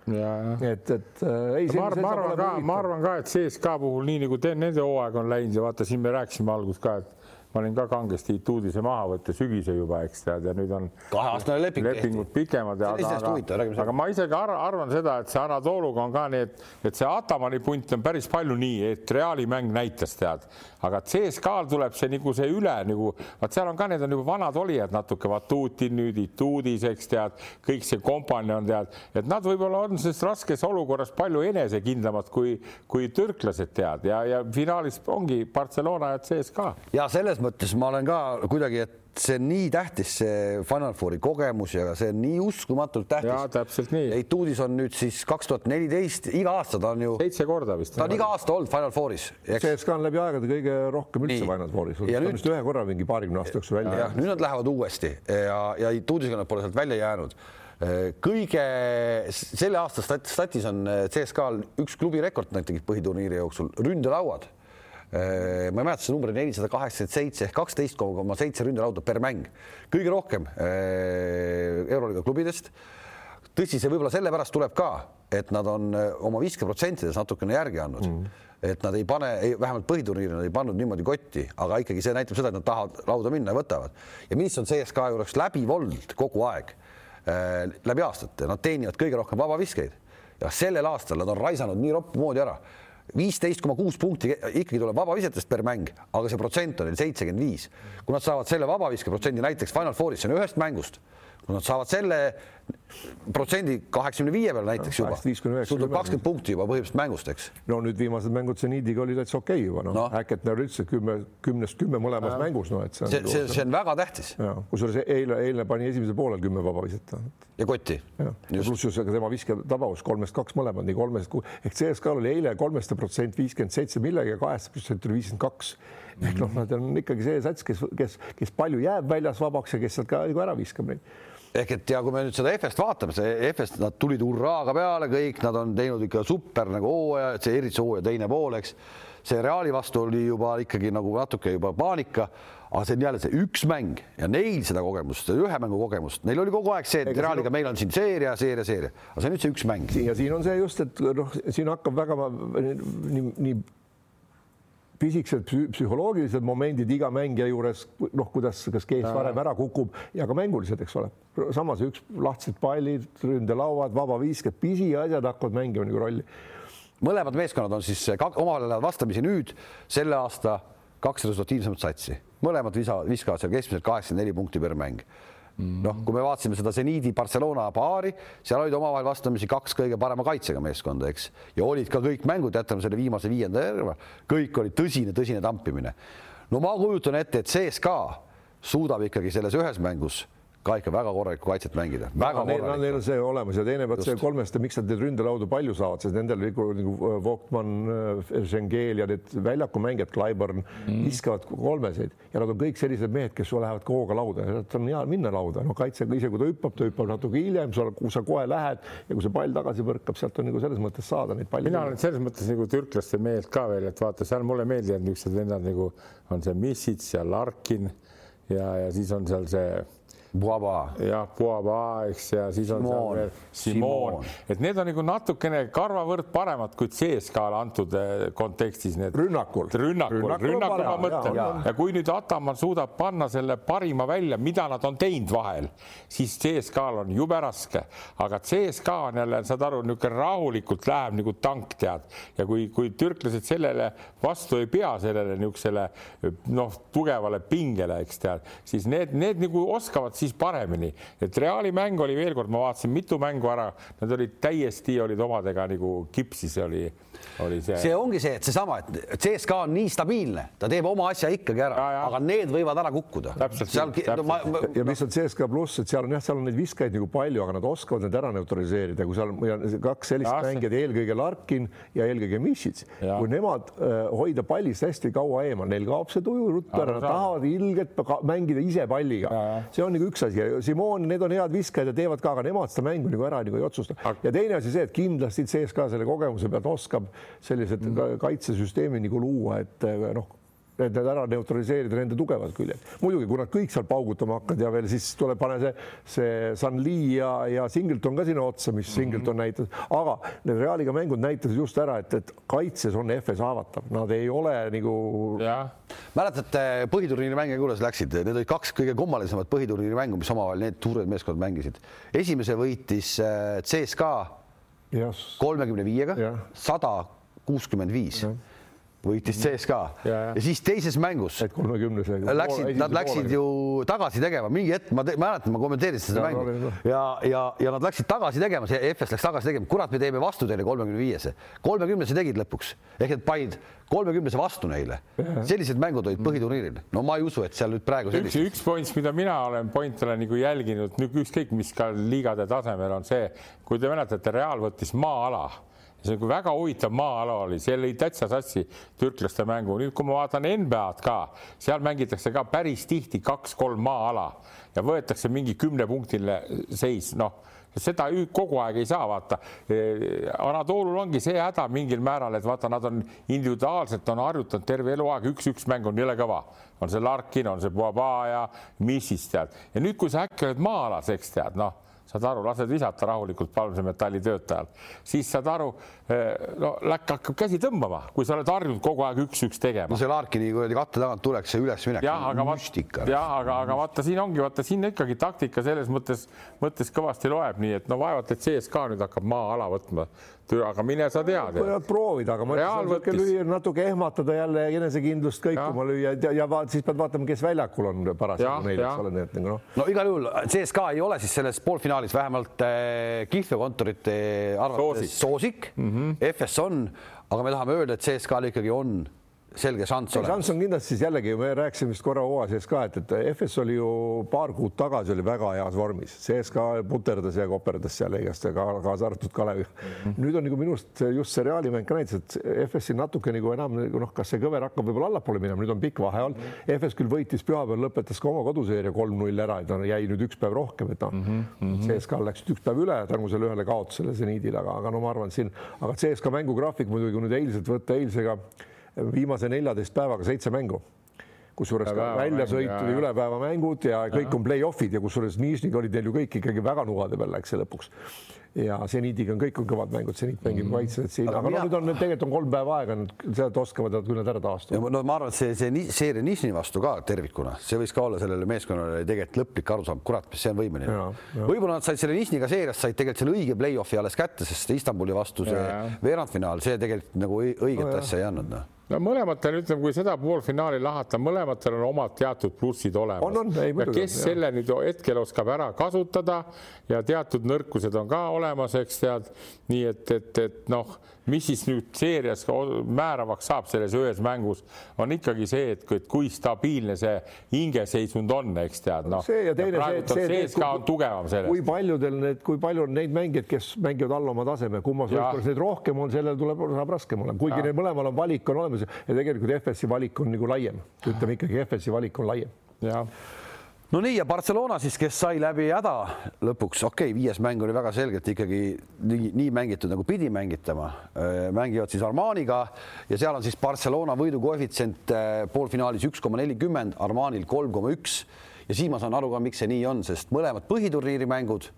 et, et äh, ei. ma ma arvan ka, ma arvan ka, et CSKA puhul nii nagu te, nende hooaeg on läinud ja vaata, siin me rääkisime alguses ka, et ma olin ka kangesti Ituudise maha võtta sügise juba, eks tead, ja nüüd on kaheaastane leping lepingud pikemad ja aga, aga, aga ma isegi arvan seda, et see Anatoluga on ka nii, et, et see Atamani punt on päris palju nii, et Reali mäng näitas tead, aga CSKA-l tuleb see nagu see üle nagu, vaat seal on ka, need on juba vanad olijad natuke, Vatutin nüüd, Ituudis, eks tead, kõik see kompanii on tead, et nad võib-olla on selles raskes olukorras palju enesekindlamad kui, kui türklased tead ja, ja finaalis ongi Barcelona ja CSKA. ja selles selles mõttes ma olen ka kuidagi, et see on nii tähtis, see Final Fouri kogemus ja see on nii uskumatult tähtis. jaa, täpselt nii. Etuudis on nüüd siis kaks tuhat neliteist, iga aasta ta on ju. seitse korda vist. ta on iga aasta olnud Final Fouris. CSKA on läbi aegade kõige rohkem üldse nii. Final Fouris. ta on vist ühe korra mingi paarikümne aasta jooksul välja. jah, nüüd nad lähevad uuesti ja, ja Etuudisega nad pole sealt välja jäänud kõige selle aasta statis on CSKA-l üks klubi rekord, tegid põhiturniiri jooksul ründelauad ma ei mäleta, see number on nelisada kaheksakümmend seitse ehk kaksteist koma seitse ründelauda per mäng, kõige rohkem äh, Euroliiga klubidest. tõsi, see võib-olla sellepärast tuleb ka, et nad on äh, oma viskeprotsentides natukene järgi andnud. Mm. Et nad ei pane, vähemalt põhiturniiril nad ei pannud niimoodi kotti, aga ikkagi see näitab seda, et nad tahavad lauda minna ja võtavad. ja mis on CSKA juures läbiv olnud kogu aeg äh, läbi aastate, nad teenivad kõige rohkem vabaviskeid. Ja sellel aastal nad on raisanud nii roppu moodi ära viisteist koma kuus punkti ikkagi tuleb vabavisetest per mäng, aga see protsent on neil seitsekümmend viis. kui nad saavad selle vabaviske protsendi näiteks Final Fouris, see on ühest mängust, kui nad saavad selle protsendi kaheksakümne viie peal näiteks juba, sul tuleb kakskümmend punkti juba põhimõtteliselt mängust, eks. no nüüd viimased mängud Zenidiga oli täitsa okei okay juba noh no. no., Häketner üldse kümme, kümnest kümme mõlemas ja. mängus, no et see on. see, see, see on väga tähtis. kusjuures eile, eile pani esimesel poolel kümme vabaviset. ja kotti. pluss just tema visketabavus kolmest kaks mõlemad, nii kolmest, ehk CSKA-l oli eile kolmeste protsent viiskümmend seitse millegagi ja kahest protsenti oli viiskümmend kaks. ehk noh, nad on ikkagi see sats, kes, kes, kes palju jääb väljas vabaks ja kes sealt ka nagu ära viskab neid ehk et ja kui me nüüd seda EFS-t vaatame, see EFS, nad tulid hurraaga peale kõik, nad on teinud ikka super nagu hooaja, see eriti hooaja teine pool, eks. see Reali vastu oli juba ikkagi nagu natuke juba paanika, aga see on jälle see üks mäng ja neil seda kogemust, ühe mängu kogemust, neil oli kogu aeg see, et Realiga meil on siin seeria, seeria, seeria, aga see on nüüd see üks mäng. ja siin on see just, et noh, siin hakkab väga nii, nii pisikesed psühholoogilised momendid iga mängija juures, noh, kuidas, kas kees varem ära kukub ja ka mängulised, eks ole. samas üks lahtised pallid, ründelauad, vabavisked, pisiasjad hakkavad mängima nagu rolli. mõlemad meeskonnad on siis omavahel vastamisi nüüd selle aasta kaks resultatiivsemat satsi, mõlemad visa, viskavad seal keskmiselt kaheksakümmend neli punkti per mäng noh, kui me vaatasime seda Zeniidi Barcelona paari, seal olid omavahel vastamisi kaks kõige parema kaitsega meeskonda, eks, ja olid ka kõik mängud, jätame selle viimase viienda järve, kõik oli tõsine, tõsine tampimine. no ma kujutan ette, et CSKA suudab ikkagi selles ühes mängus ka ikka väga korralikku kaitset mängida. väga neil, korralikku. Neil on see olemas ja teine pealt see kolmest, miks nad neid ründelaudu palju saavad, sest nendel nagu, nagu Voktman, Schengel ja need väljakumängijad, Clyburn mm. viskavad kolmeseid ja nad on kõik sellised mehed, kes lähevad ka hooga lauda on hea minna lauda, no kaitsega ise, kui ta hüppab, ta hüppab natuke hiljem, kui sa kohe lähed ja kui see pall tagasi põrkab, sealt on nagu selles mõttes saada neid palle. mina olen selles mõttes nagu türklaste meelt ka veel, et vaata, seal mulle meeldivad niisugused vennad nagu on see Missits ja Larkin ja, ja siis on seal see. Jah, Boaba, eks, ja siis on Simon. seal veel Simon, et need on nagu natukene karvavõrd paremad kui CSKA-le antud eh, kontekstis need. rünnakul. rünnakul, rünnakul, rünnakul ma mõtlen ja, ja. ja kui nüüd Ataman suudab panna selle parima välja, mida nad on teinud vahel, siis CSKA-l on jube raske, aga CSKA on jälle, saad aru, niisugune rahulikult läheb nagu tank, tead, ja kui, kui türklased sellele vastu ei pea, sellele niisugusele noh, tugevale pingele, eks tead, siis need, need nagu oskavad siis paremini, et Reali mäng oli veel kord, ma vaatasin mitu mängu ära, nad olid täiesti olid omadega nagu kipsis oli, see. see ongi see, et seesama, et CSKA on nii stabiilne, ta teeb oma asja ikkagi ära, aga need võivad ära kukkuda. seal no, ma, ma, ja mis on CSKA pluss, et seal on jah, seal on neid viskajaid nagu palju, aga nad oskavad need ära neutraliseerida, kui seal kaks sellist ja, mängijat, eelkõige Larkin ja eelkõige Mišits, kui nemad äh, hoida pallist hästi kaua eemal, neil kaob see tuju ruttu ära, nad tahavad ilgelt mängida ise palliga. see on nagu üks asi ja Simon, need on head viskajad ja teevad ka, aga nemad seda mängu nagu ära nagu ei otsusta. ja teine asi see, et kindlasti CSKA selle kogemuse pealt oskab sellised mm. kaitsesüsteemi nagu luua, et noh need ära neutraliseerida nende tugevad küljed. muidugi, kui nad kõik seal paugutama hakkavad ja veel siis tuleb, pane see, see Sunli ja, ja Singleton ka sinna otsa, mis Singleton mm -hmm. näitas, aga need Realiga mängud näitasid just ära, et, et kaitses on FS haavatav, nad ei ole nagu. mäletate põhiturniiri mänge, kuidas läksid, need olid kaks kõige kummalisemat põhiturniiri mängu, mis omavahel need suured meeskonnad mängisid. esimese võitis äh, CSKA kolmekümne viiega, sada kuuskümmend viis võitis CSKA ja, ja. ja siis teises mängus läksid, nad läksid ju tagasi tegema, mingi hetk ma mäletan, ma kommenteerisin seda ja, mängu. Ja, ja, ja nad läksid tagasi tegema, see FS läks tagasi tegema, kurat, me teeme vastu teile kolmekümne viiese, kolmekümnese tegid lõpuks. Ehk et panid kolmekümnese vastu neile. sellised mängud olid põhiturniiril, no ma ei usu, et seal nüüd praegu üks, üks point, mida mina olen, point olen nagu jälginud, ükskõik mis ka liigade tasemel on see, kui te mäletate, Real võttis maa-ala see on väga huvitav maa-ala oli, seal oli täitsa sassi türklaste mängu, nüüd kui ma vaatan NBA-d ka, seal mängitakse ka päris tihti kaks-kolm maa-ala ja võetakse mingi kümnepunktiline seis, noh seda kogu aeg ei saa vaata. Anatoolul ongi see häda mingil määral, et vaata, nad on individuaalselt on harjutanud terve eluaeg, üks-üks mäng on jõle kõva, on see Larkin, on see Boaba ja Missis tead. Ja nüüd, kui sa äkki oled maa-alas, eks tead, noh saad aru, lased visata rahulikult palmse metalli töötajal, siis saad aru, eh, no läkk hakkab käsi tõmbama, kui sa oled harjunud kogu aeg üks-üks tegema. no see Larkini kuradi katte tagant tuleks see ülesminek. jah, aga müstika. jah, aga, aga vaata, siin ongi, vaata siin ikkagi taktika selles mõttes, mõttes kõvasti loeb, nii et no vaevalt, et CSKA nüüd hakkab maa-ala võtma aga mine sa tead. võivad proovida, aga ma ütlen, lüüa natuke ehmatada jälle enesekindlust kõikuma lüüa ja, ja vaat, siis pead vaatama, kes väljakul on parasjagu neil, eks ole, nii et nagu noh. no igal juhul CSKA ei ole siis selles poolfinaalis vähemalt äh, kihlveokontorite arvates soosik, soosik. Mm, -hmm. FS on, aga me tahame öelda, et CSKA-l ikkagi on selge šanss olemas. šanss on kindlasti siis jällegi, me rääkisime vist korra hooaja sees ka, et, et FS oli ju paar kuud tagasi oli väga heas vormis, CSKA puterdas ja koperdas seal igast ka kaasa arvatud Kalevi mm. -hmm. nüüd on nagu minu arust just see Reali mäng ka näitas, et FS-il natuke nagu enam nagu noh, kas see kõver hakkab võib-olla allapoole minema, nüüd on pikk vahe olnud mm. -hmm. FS küll võitis pühapäeval, lõpetas ka oma koduseeria kolm-null ära, et ta jäi nüüd üks päev rohkem, et noh mm -hmm., CSKA läks üks päev üle tänu selle ühele kaotusele seniidile, aga, aga no ma arvan, siin, aga CSKA mängugraafik muidugi, kui nüüd eilselt võtta eilsega viimase neljateist päevaga seitse mängu. Kusjuures ka väljasõitud ja ülepäevamängud ja kõik on play-off'id ja kusjuures Nižniga olid neil ju kõik ikkagi väga nugade peal läks see lõpuks. ja seniidiga on kõik on kõvad mängud, seniit mängib mm kaitset siin, aga, aga no nüüd on tegelikult on kolm päeva aega, sealt oskavad nad küll nad ära taastada. no ma arvan, et see, see seeria Nižni vastu ka tervikuna, see võis ka olla sellele meeskonnale tegelikult lõplik arusaam, kurat, mis see on võimeline. võib-olla nad said selle Nižniga seeriast said tegelikult selle õige play-off'i alles kätte, sest Istanbuli vastu see veerandfinaal, see tegelikult nagu õiget no, asja ei andnud noh no mõlematel ütleme, kui seda poolfinaali lahata, mõlematel on omad teatud plussid olemas. on, on, ei muidugi. kes jah. selle nüüd hetkel oskab ära kasutada ja teatud nõrkused on ka olemas, eks tead, nii et, et, et noh mis siis nüüd seerias määravaks saab selles ühes mängus, on ikkagi see, et kui stabiilne see hingeseisund on, eks tead, noh. see ja teine ja see, see, see ka on tugevam selles. kui paljudel need, kui palju on neid mängijaid, kes mängivad alla oma taseme, kummas võistkonnas neid rohkem on, sellel tuleb, saab raskem olema, kuigi neil mõlemal on valik on olemas ja tegelikult FS-i valik on nagu laiem, ütleme ikkagi FS-i valik on laiem. jah no nii ja Barcelona siis, kes sai läbi häda lõpuks, okei okay,, viies mäng oli väga selgelt ikkagi nii, nii mängitud nagu pidi mängitama. Äh, mängivad siis Armaniga ja seal on siis Barcelona võidukoefitsient äh, poolfinaalis üks koma nelikümmend, Armanil kolm koma üks. Ja siis ma saan aru ka, miks see nii on, sest mõlemad põhiturniiri mängud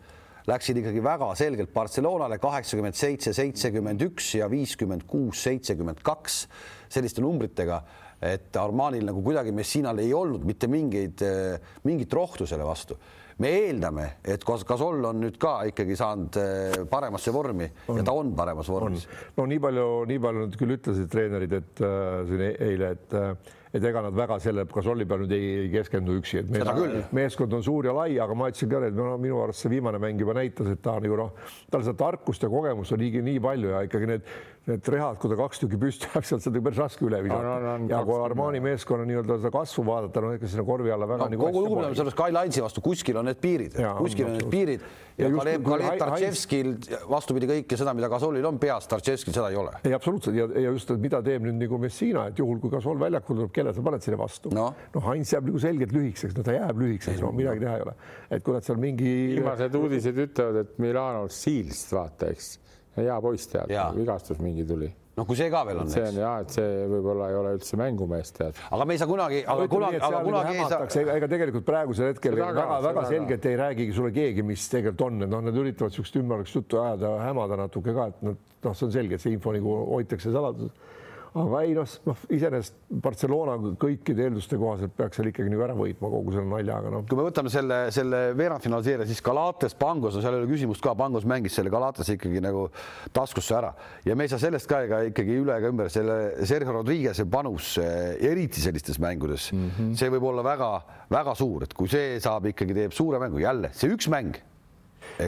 läksid ikkagi väga selgelt Barcelonale kaheksakümmend seitse, seitsekümmend üks ja viiskümmend kuus, seitsekümmend kaks selliste numbritega et Armanil nagu kuidagi Messinal ei olnud mitte mingeid, eh, mingit rohtu selle vastu. me eeldame, et Gasol on nüüd ka ikkagi saanud eh, paremasse vormi on. ja ta on paremas vormis. no nii palju, nii palju nad küll ütlesid treenerid, et äh, siin e-, eile, et äh, et ega nad väga selle Gasolli peal nüüd ei, ei keskendu üksi, et mees, meeskond on suur ja lai, aga ma ütlesin ka, et no minu arust see viimane mäng juba näitas, et ta nagu noh, tal seda tarkust ja kogemust on nii, nii palju ja ikkagi need need rehad, kui ta kaks tükki püsti jääb, sealt seda päris raske üle visata. ja kui Armani meeskonna nii-öelda seda kasvu vaadata, no ega sinna korvi alla väga no, nagu kogu lugupidamise juures Kai Lainsi vastu kuskil on need piirid, kuskil on need piirid ja, ja Kalev, Kalev Tartševskil vastupidi kõike seda, mida Gasolil on peas, Tartševskil seda ei ole. ei, absoluutselt ja, ja just, et mida teeb nüüd nagu Messina, et juhul kui Gasol väljakul tuleb, kelle sa paned sinna vastu no.? noh, Heinz jääb nagu selgelt lühikeseks, no ta jääb lühikeseks, no midagi teha ei ole. et kui nad seal mingi. viimased uudised ütlevad, et Milano Siilst vaata, eks hea poiss tead, vigastus mingi tuli noh, kui see ka veel on. see on ja, et see võib-olla ei ole üldse mängumees tead. aga me ei saa kunagi, aga kunagi, aga kunagi ei saa. ega tegelikult praegusel hetkel väga-väga selgelt ei räägigi sulle keegi, mis tegelikult on, et noh, nad üritavad niisugust ümmargust juttu ajada, hämada natuke ka, et noh, see on selge, et see info nagu hoitakse saladuses aga ei noh, noh iseenesest Barcelona kõikide eelduste kohaselt peaks seal ikkagi nagu ära võitma kogu selle naljaga noh. kui me võtame selle, selle veerandfinaalseeria, siis Galates, Pangos, no seal ei ole küsimust ka, Pangos mängis selle Galates ikkagi nagu taskusse ära ja me ei saa sellest ka ega ikkagi üle ega ümber selle Sergio Rodriguez'e panus, eh, eriti sellistes mängudes mm, -hmm. see võib olla väga-väga suur, et kui see saab ikkagi, teeb suure mängu jälle, see üks mäng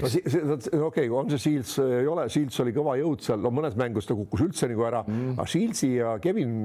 no si okei okay,, on see Shields, ei ole, Shields oli kõva jõud seal, no mõnes mängus ta kukkus üldse nagu ära mm., aga Shieldsi ja Kevin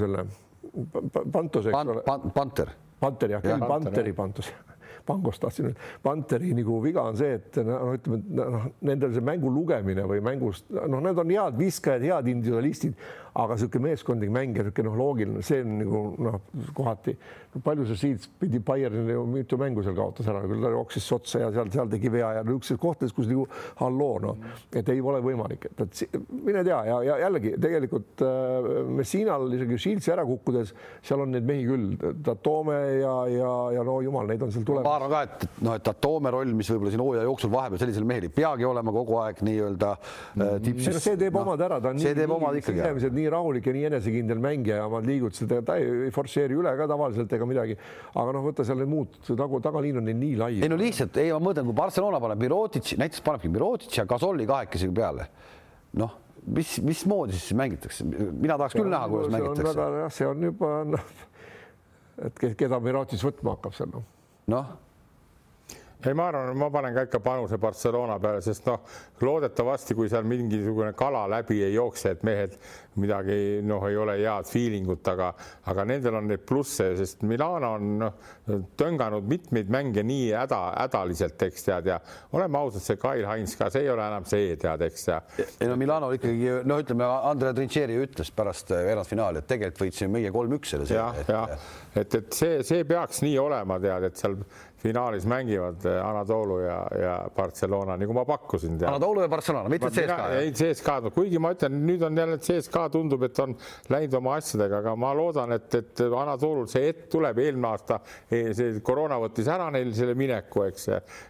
selle Pantos, eks ole Pan,. Panter. Panter jah, Kevin Panteri Pantos Pangost tahtsin öelda, Panteri nagu viga on see, et noh, ütleme, noh, nendel see mängu lugemine või mängust, noh, need on head viskajad, head individualistid, aga niisugune meeskondlik mäng ja niisugune noh, loogiline, see on nagu noh, kohati palju see Seeds pidi Bayernile ju mitu mängu seal kaotas ära, küll ta jooksis otsa ja seal, seal tegi vea ja niisugustes kohtades, kus nagu halloo noh, et ei ole võimalik, et, et mine tea ja, ja jällegi tegelikult äh, Messinal isegi Shieldsi ära kukkudes, seal on neid mehi küll, Tatome ja, ja, ja no jumal, neid on seal tulemas. ma arvan ka, et noh, et Tatome roll, mis võib-olla siin hooaja jooksul vahepeal sellisel mehel ei peagi olema kogu aeg nii-öelda äh, tipsis. see teeb no, omad ära, ta on see nii, teeb omad ikkagi. Nii rahulik ja nii enesekindel mängija ja omad liigutused, ta ei forsseeri üle ka tavaliselt ega midagi, aga noh, võta seal need muud, tagu, tagaliin on neil nii lai. ei no lihtsalt, ei ma mõtlen, kui Barcelona paneb Mirotic, näiteks panebki Mirotic ja Gasolli kahekesi peale, noh, mis, mismoodi siis mängitakse, mina tahaks küll näha, kuidas mängitakse. jah, see on juba noh, et keda Mirotic võtma hakkab seal noh. noh ei, ma arvan, ma panen ka ikka panuse Barcelona peale, sest noh, loodetavasti, kui seal mingisugune kala läbi ei jookse, et mehed midagi noh, ei ole head feeling ut, aga, aga nendel on neid plusse, sest Milano on noh, tönganud mitmeid mänge nii häda, hädaliselt, eks tead ja oleme ausad, see Kyle Heinz ka, see ei ole enam see, tead, eks ja. ei no Milano ikkagi noh, ütleme, Andrea Trincheri ütles pärast veerandfinaali, et tegelikult võitsime meie kolm-üks selle. jah, jah, et, et see, see peaks nii olema, tead, et seal finaalis mängivad eh, Anatoolu ja, ja Barcelona, nagu ma pakkusin. Anatoolu ja Barcelona, mitte CSKA? ei, CSKA-d, kuigi ma ütlen, nüüd on jälle CSKA tundub, et on läinud oma asjadega, aga ma loodan, et, et Anatoolul see hetk tuleb, eelmine aasta eh, see koroona võttis ära neil selle mineku, eks,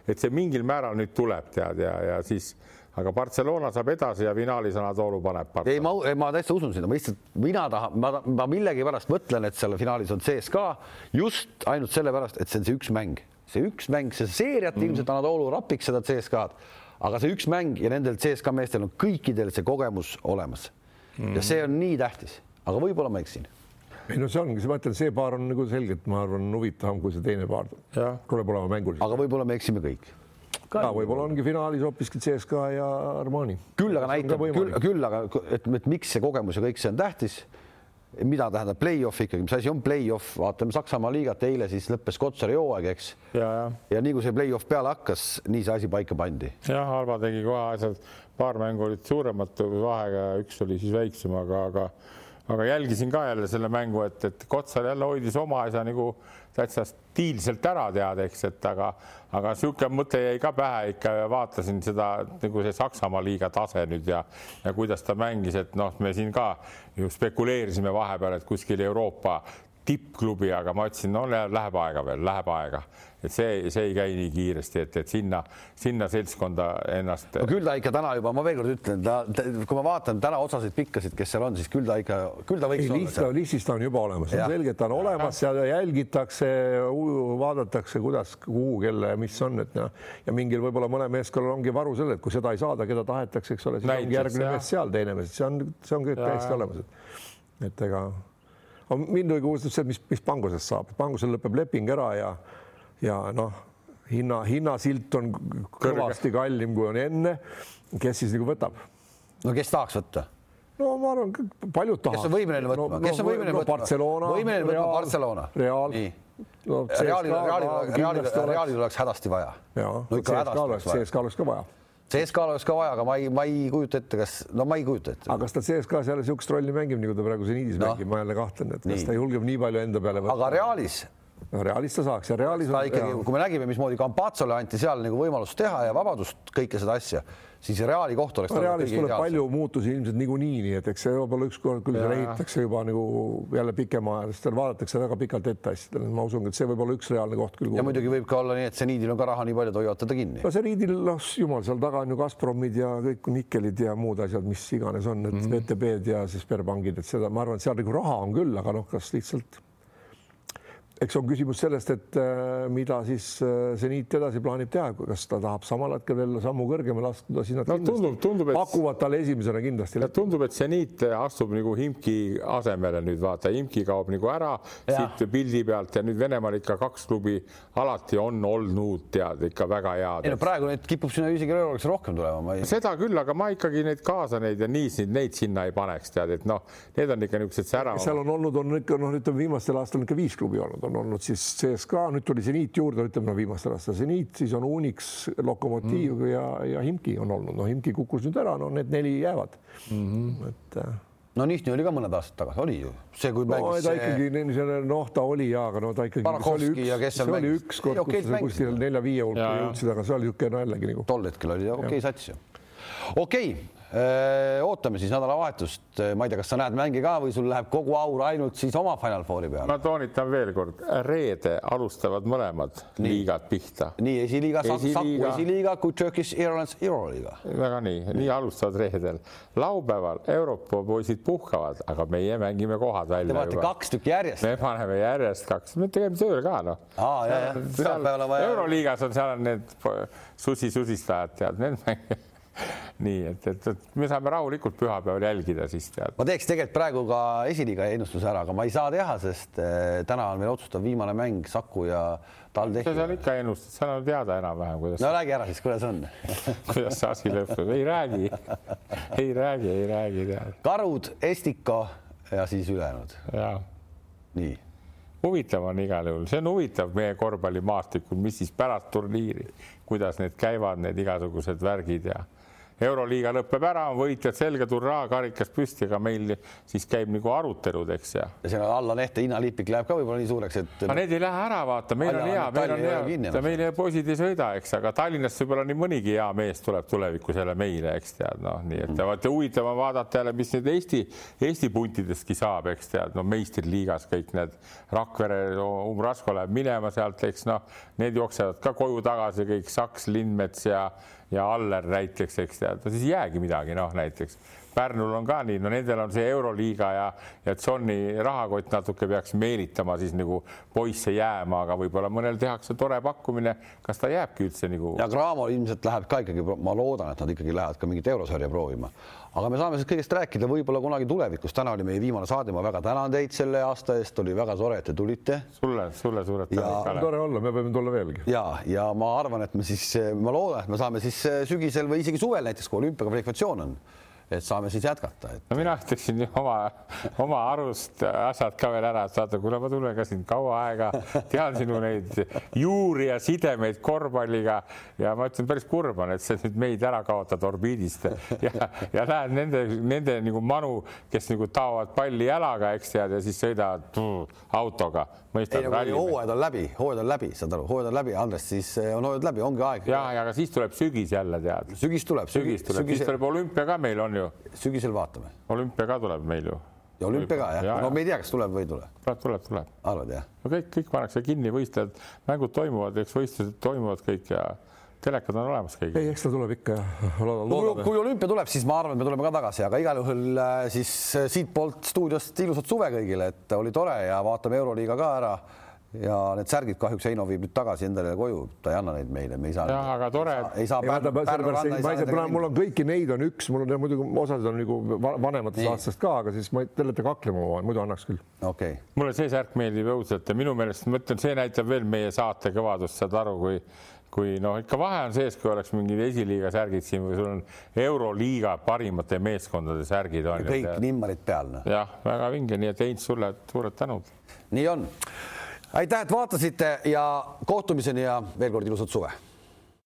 et see mingil määral nüüd tuleb, tead, ja, ja siis aga Barcelona saab edasi ja finaalis Anatoolu paneb. ei, ma, ma täitsa usun seda, ma lihtsalt, mina tahan, ma, ma millegipärast mõtlen, et selle finaalis on CSKA just ainult sellepärast, et see on see üks mäng see üks mäng, see seeriat mm. ilmselt Anatoolu rapiks seda CSKA-d, aga see üks mäng ja nendel CSKA meestel on kõikidel see kogemus olemas mm. ja see on nii tähtis aga võib-olla ma eksin. ei no see ongi, ma ütlen, see paar on nagu selgelt, ma arvan, huvitavam kui see teine paar. tuleb olema mänguliselt. aga võib-olla me eksime kõik ka võib-olla ongi finaalis hoopiski CSKA ja Armani. küll aga näitab, küll, küll aga, et, et miks see kogemus ja kõik see on tähtis mida tähendab play-off ikkagi, mis asi on play-off, vaatame Saksamaa liigat, eile siis lõppes Kotsari hooaeg, eks. ja, ja. ja nii kui see play-off peale hakkas, nii see asi paika pandi. jah, Alba tegi kohe asjad, paar mängu olid suuremad vahega, üks oli siis väiksem, aga, aga aga jälgisin ka jälle selle mängu, et, et Kotsar jälle hoidis oma asja nagu täitsa stiilselt ära tead, eks, et aga, aga niisugune mõte jäi ka pähe ikka ja vaatasin seda nagu see Saksamaa liiga tase nüüd ja, ja kuidas ta mängis, et noh, me siin ka ju spekuleerisime vahepeal, et kuskil Euroopa tippklubi, aga ma ütlesin, no läheb aega veel, läheb aega et see, see ei käi nii kiiresti, et, et sinna, sinna seltskonda ennast. no küll ta ikka täna juba, ma veel kord ütlen, ta, kui ma vaatan täna osasid pikkasid, kes seal on, siis küll ta ikka, küll ta võiks ei, olla. listis ta on juba olemas, on selge, et ta on olemas, seal jälgitakse, vaadatakse, kuidas, kuhu, kelle, mis on, et noh, ja mingil võib-olla mõnel meeskonnal ongi varu selle, et kui seda ei saada, keda tahetakse, eks ole, siis Näiteks, ongi järgmine mees seal, teine mees, see on, see on kõik täiesti olemas, et, et ega mind huvitab see, mis, mis pangusest saab, pangusel lõpeb leping ära ja ja noh, hinna, hinnasilt on kõvasti kallim, kui on enne. kes siis nagu võtab? no kes tahaks võtta? no ma arvan, paljud tahavad. kes on võimeline võtma no,, kes on võimeline no, võtma? Barcelona. võimeline võtma Barcelona. Real. No, Realil, Realil, Realil, Realil oleks hädasti vaja. no ikka hädasti oleks vaja. CSKA oleks ka vaja. CSKA oleks ka vaja, aga ma ei, ma ei kujuta ette, kas, no ma ei kujuta ette. aga kas ta CSKA-s jälle niisugust rolli mängib, nagu ta praegu seniidis no. mängib, ma jälle kahtlen, et kas nii. ta julgeb nii palju enda peale võtta. aga Realis no Realis ta saaks ja Realis ta ikkagi, kui me nägime, mismoodi Campazzole anti seal nagu võimalust teha ja vabadust kõike seda asja, siis Reali koht oleks no,. Realis tuleb ideaalsem. palju muutusi ilmselt niikuinii, nii et eks see võib-olla ükskord küll ehitatakse juba nagu jälle pikemaajalist, vaadatakse väga pikalt ette asjadele, ma usun, et see võib olla üks reaalne koht küll. ja muidugi võib ka olla nii, et seniidil on ka raha nii palju, et hoiavad teda kinni. no seniidil, noh, jumal, seal taga on ju Gazpromid ja kõik nikkelid ja muud asjad, mis iganes on, et mm -hmm. VTB-d ja siis Sberbankid, et seda, ma arvan, et seal nagu raha on küll, aga noh, kas lihtsalt eks on küsimus sellest, et äh, mida siis äh, seniit edasi plaanib teha, kas ta tahab samal hetkel veel sammu kõrgemale astuda, siis nad no, tundub, tundub, et... pakuvad talle esimesena kindlasti. tundub, et seniit astub nagu Himki asemele nüüd vaata, Himki kaob nagu ära ja. siit pildi pealt ja nüüd Venemaal ikka kaks klubi alati on olnud tead ikka väga head. ei no praegu neid kipub sinna isegi euroks rohkem tulema. Ei... seda küll, aga ma ikkagi neid kaasa neid ja nii neid sinna ei paneks tead, et noh, need on ikka niisugused säravad. seal on olnud, on ikka noh, ütleme viimastel aastatel ikka viis klubi olnud, on olnud siis CSKA, nüüd tuli Zeniit juurde, ütleme no viimastel aastatel Zeniit, siis on Unix, Lokomotiiv mm. ja, ja Himki on olnud, no Himki kukkus nüüd ära, no need neli jäävad mm. -hmm. et äh, no Nihtni oli ka mõned aastad tagasi, oli ju see, kui no, mängis. ta ikkagi niisugune noh, ta oli ja, aga no ta ikkagi. see oli üks, see oli üks kord, kus sa kuskil nelja-viie hulka jõudsid, aga see oli niisugune no jällegi nagu. tol hetkel oli okei okay, sats ju. okei okay ootame siis nädalavahetust, ma ei tea, kas sa näed mänge ka või sul läheb kogu aur ainult siis oma Final Fouri peale? ma toonitan veel kord, reede alustavad mõlemad nii. liigad pihta. nii esiliiga, Saku esiliiga, Turkish Airlines Euroliiga. väga nii, nii alustavad reedel. laupäeval Euroopa poisid puhkavad, aga meie mängime kohad välja. Te panete kaks tükki järjest. me paneme järjest kaks, me tegime tööl ka noh. euroliigas on, seal on need susi-susistajad, tead, need mängivad nii et, et, et me saame rahulikult pühapäeval jälgida siis tead. ma teeks tegelikult praegu ka esiliiga ennustuse ära, aga ma ei saa teha, sest eh, täna on meil otsustav viimane mäng Saku ja TalTechi. seal ikka ennustused, seal on teada enam-vähem, kuidas. no räägi ära siis, kuidas on kuidas see asi lõpeb, ei räägi, ei räägi, ei räägi tead. karud, Estiko ja siis ülejäänud. nii huvitav on igal juhul, see on huvitav meie korvpallimaastikul, mis siis pärast turniiri, kuidas need käivad, need igasugused värgid ja euroliiga lõpeb ära, on võitjad selged, hurraa, karikas püsti, aga meil siis käib nagu arutelud, eks ja. ja seal alla Nehte hinnalipik läheb ka võib-olla nii suureks, et. aga need ei lähe ära, vaata, meil on hea, meil on hea, meil poisid ei sõida, eks, aga Tallinnast võib-olla nii mõnigi hea mees tuleb tulevikus jälle meile, eks tead, noh, nii et vaata huvitav on vaadata jälle, mis nüüd Eesti, Eesti puntidestki saab, eks tead, no meistriliigas kõik need Rakvere, Umbrasko läheb minema sealt, eks noh, need jooksevad ka koju tagasi kõik Saks, Lindmets ja ja Aller näiteks, eks tead, no siis ei jäägi midagi, noh näiteks Pärnul on ka nii, no nendel on see Euroliiga ja, ja Johni rahakott natuke peaks meelitama siis nagu poisse jääma, aga võib-olla mõnel tehakse tore pakkumine, kas ta jääbki üldse nagu. ja Graamo ilmselt läheb ka ikkagi, ma loodan, et nad ikkagi lähevad ka mingit eurosarja proovima aga me saame sellest kõigest rääkida võib-olla kunagi tulevikus. täna oli meie viimane saade, ma väga tänan teid selle aasta eest, oli väga tore, et te tulite. sulle, sulle suured tänud. tore olla, me võime tulla veelgi. ja, ja ma arvan, et me siis, ma loodan, et me saame siis sügisel või isegi suvel näiteks, kui olümpiaga kvalifikatsioon on et saame siis jätkata et.... no mina ütleksin oma, oma arust asjad ka veel ära, et vaata, kuule, ma tunnen ka sind kaua aega, tean sinu neid juuri ja sidemeid korvpalliga ja ma ütlen, päris kurb on, et sa nüüd meid ära kaotad orbiidist ja, ja lähed nende, nende nagu manu, kes nagu taovad palli jalaga, eks tead, ja siis sõidavad pff, autoga. ei, hooajad on läbi, hooajad on läbi, saad aru, hooajad on läbi, Andres, siis eh, on hooajad läbi, ongi aeg. ja, ja aga siis tuleb sügis jälle tead. sügis tuleb, sügis tuleb, siis tuleb olümpia ka meil on ju ju. sügisel vaatame. olümpia ka tuleb meil ju. ja olümpia ka jah ja,, no me ei tea, kas tuleb või ei tule. tuleb, tuleb, tuleb. arvad jah? no kõik, kõik pannakse kinni, võistlejad, mängud toimuvad, eks võistlused toimuvad kõik ja telekad on olemas kõigil. ei, eks ta tuleb ikka. kui, kui olümpia tuleb, siis ma arvan, et me tuleme ka tagasi, aga igal juhul äh, siis äh, siitpoolt stuudiost ilusat suve kõigile, et oli tore ja vaatame Euroliiga ka ära ja need särgid kahjuks Heino viib nüüd tagasi endale koju, ta ei anna neid meile, me ei saa. jah, aga tore. ei saa. mul on kõiki neid on üks, mul on muidugi osad on nagu vanematest aastast ka, aga siis ma, te olete kaklema, muidu annaks küll. okei okay.. mulle see särk meeldib õudselt ja minu meelest ma ütlen, see näitab veel meie saate kõvadust, saad aru, kui kui noh, ikka vahe on sees, kui oleks mingid esiliiga särgid siin või sul on euroliiga parimate meeskondade särgid on. kõik nimmarid peal. Noh. jah, väga vinge, nii et Heinz, sulle suured tänud. nii on aitäh, et vaatasite ja kohtumiseni ja veel kord ilusat suve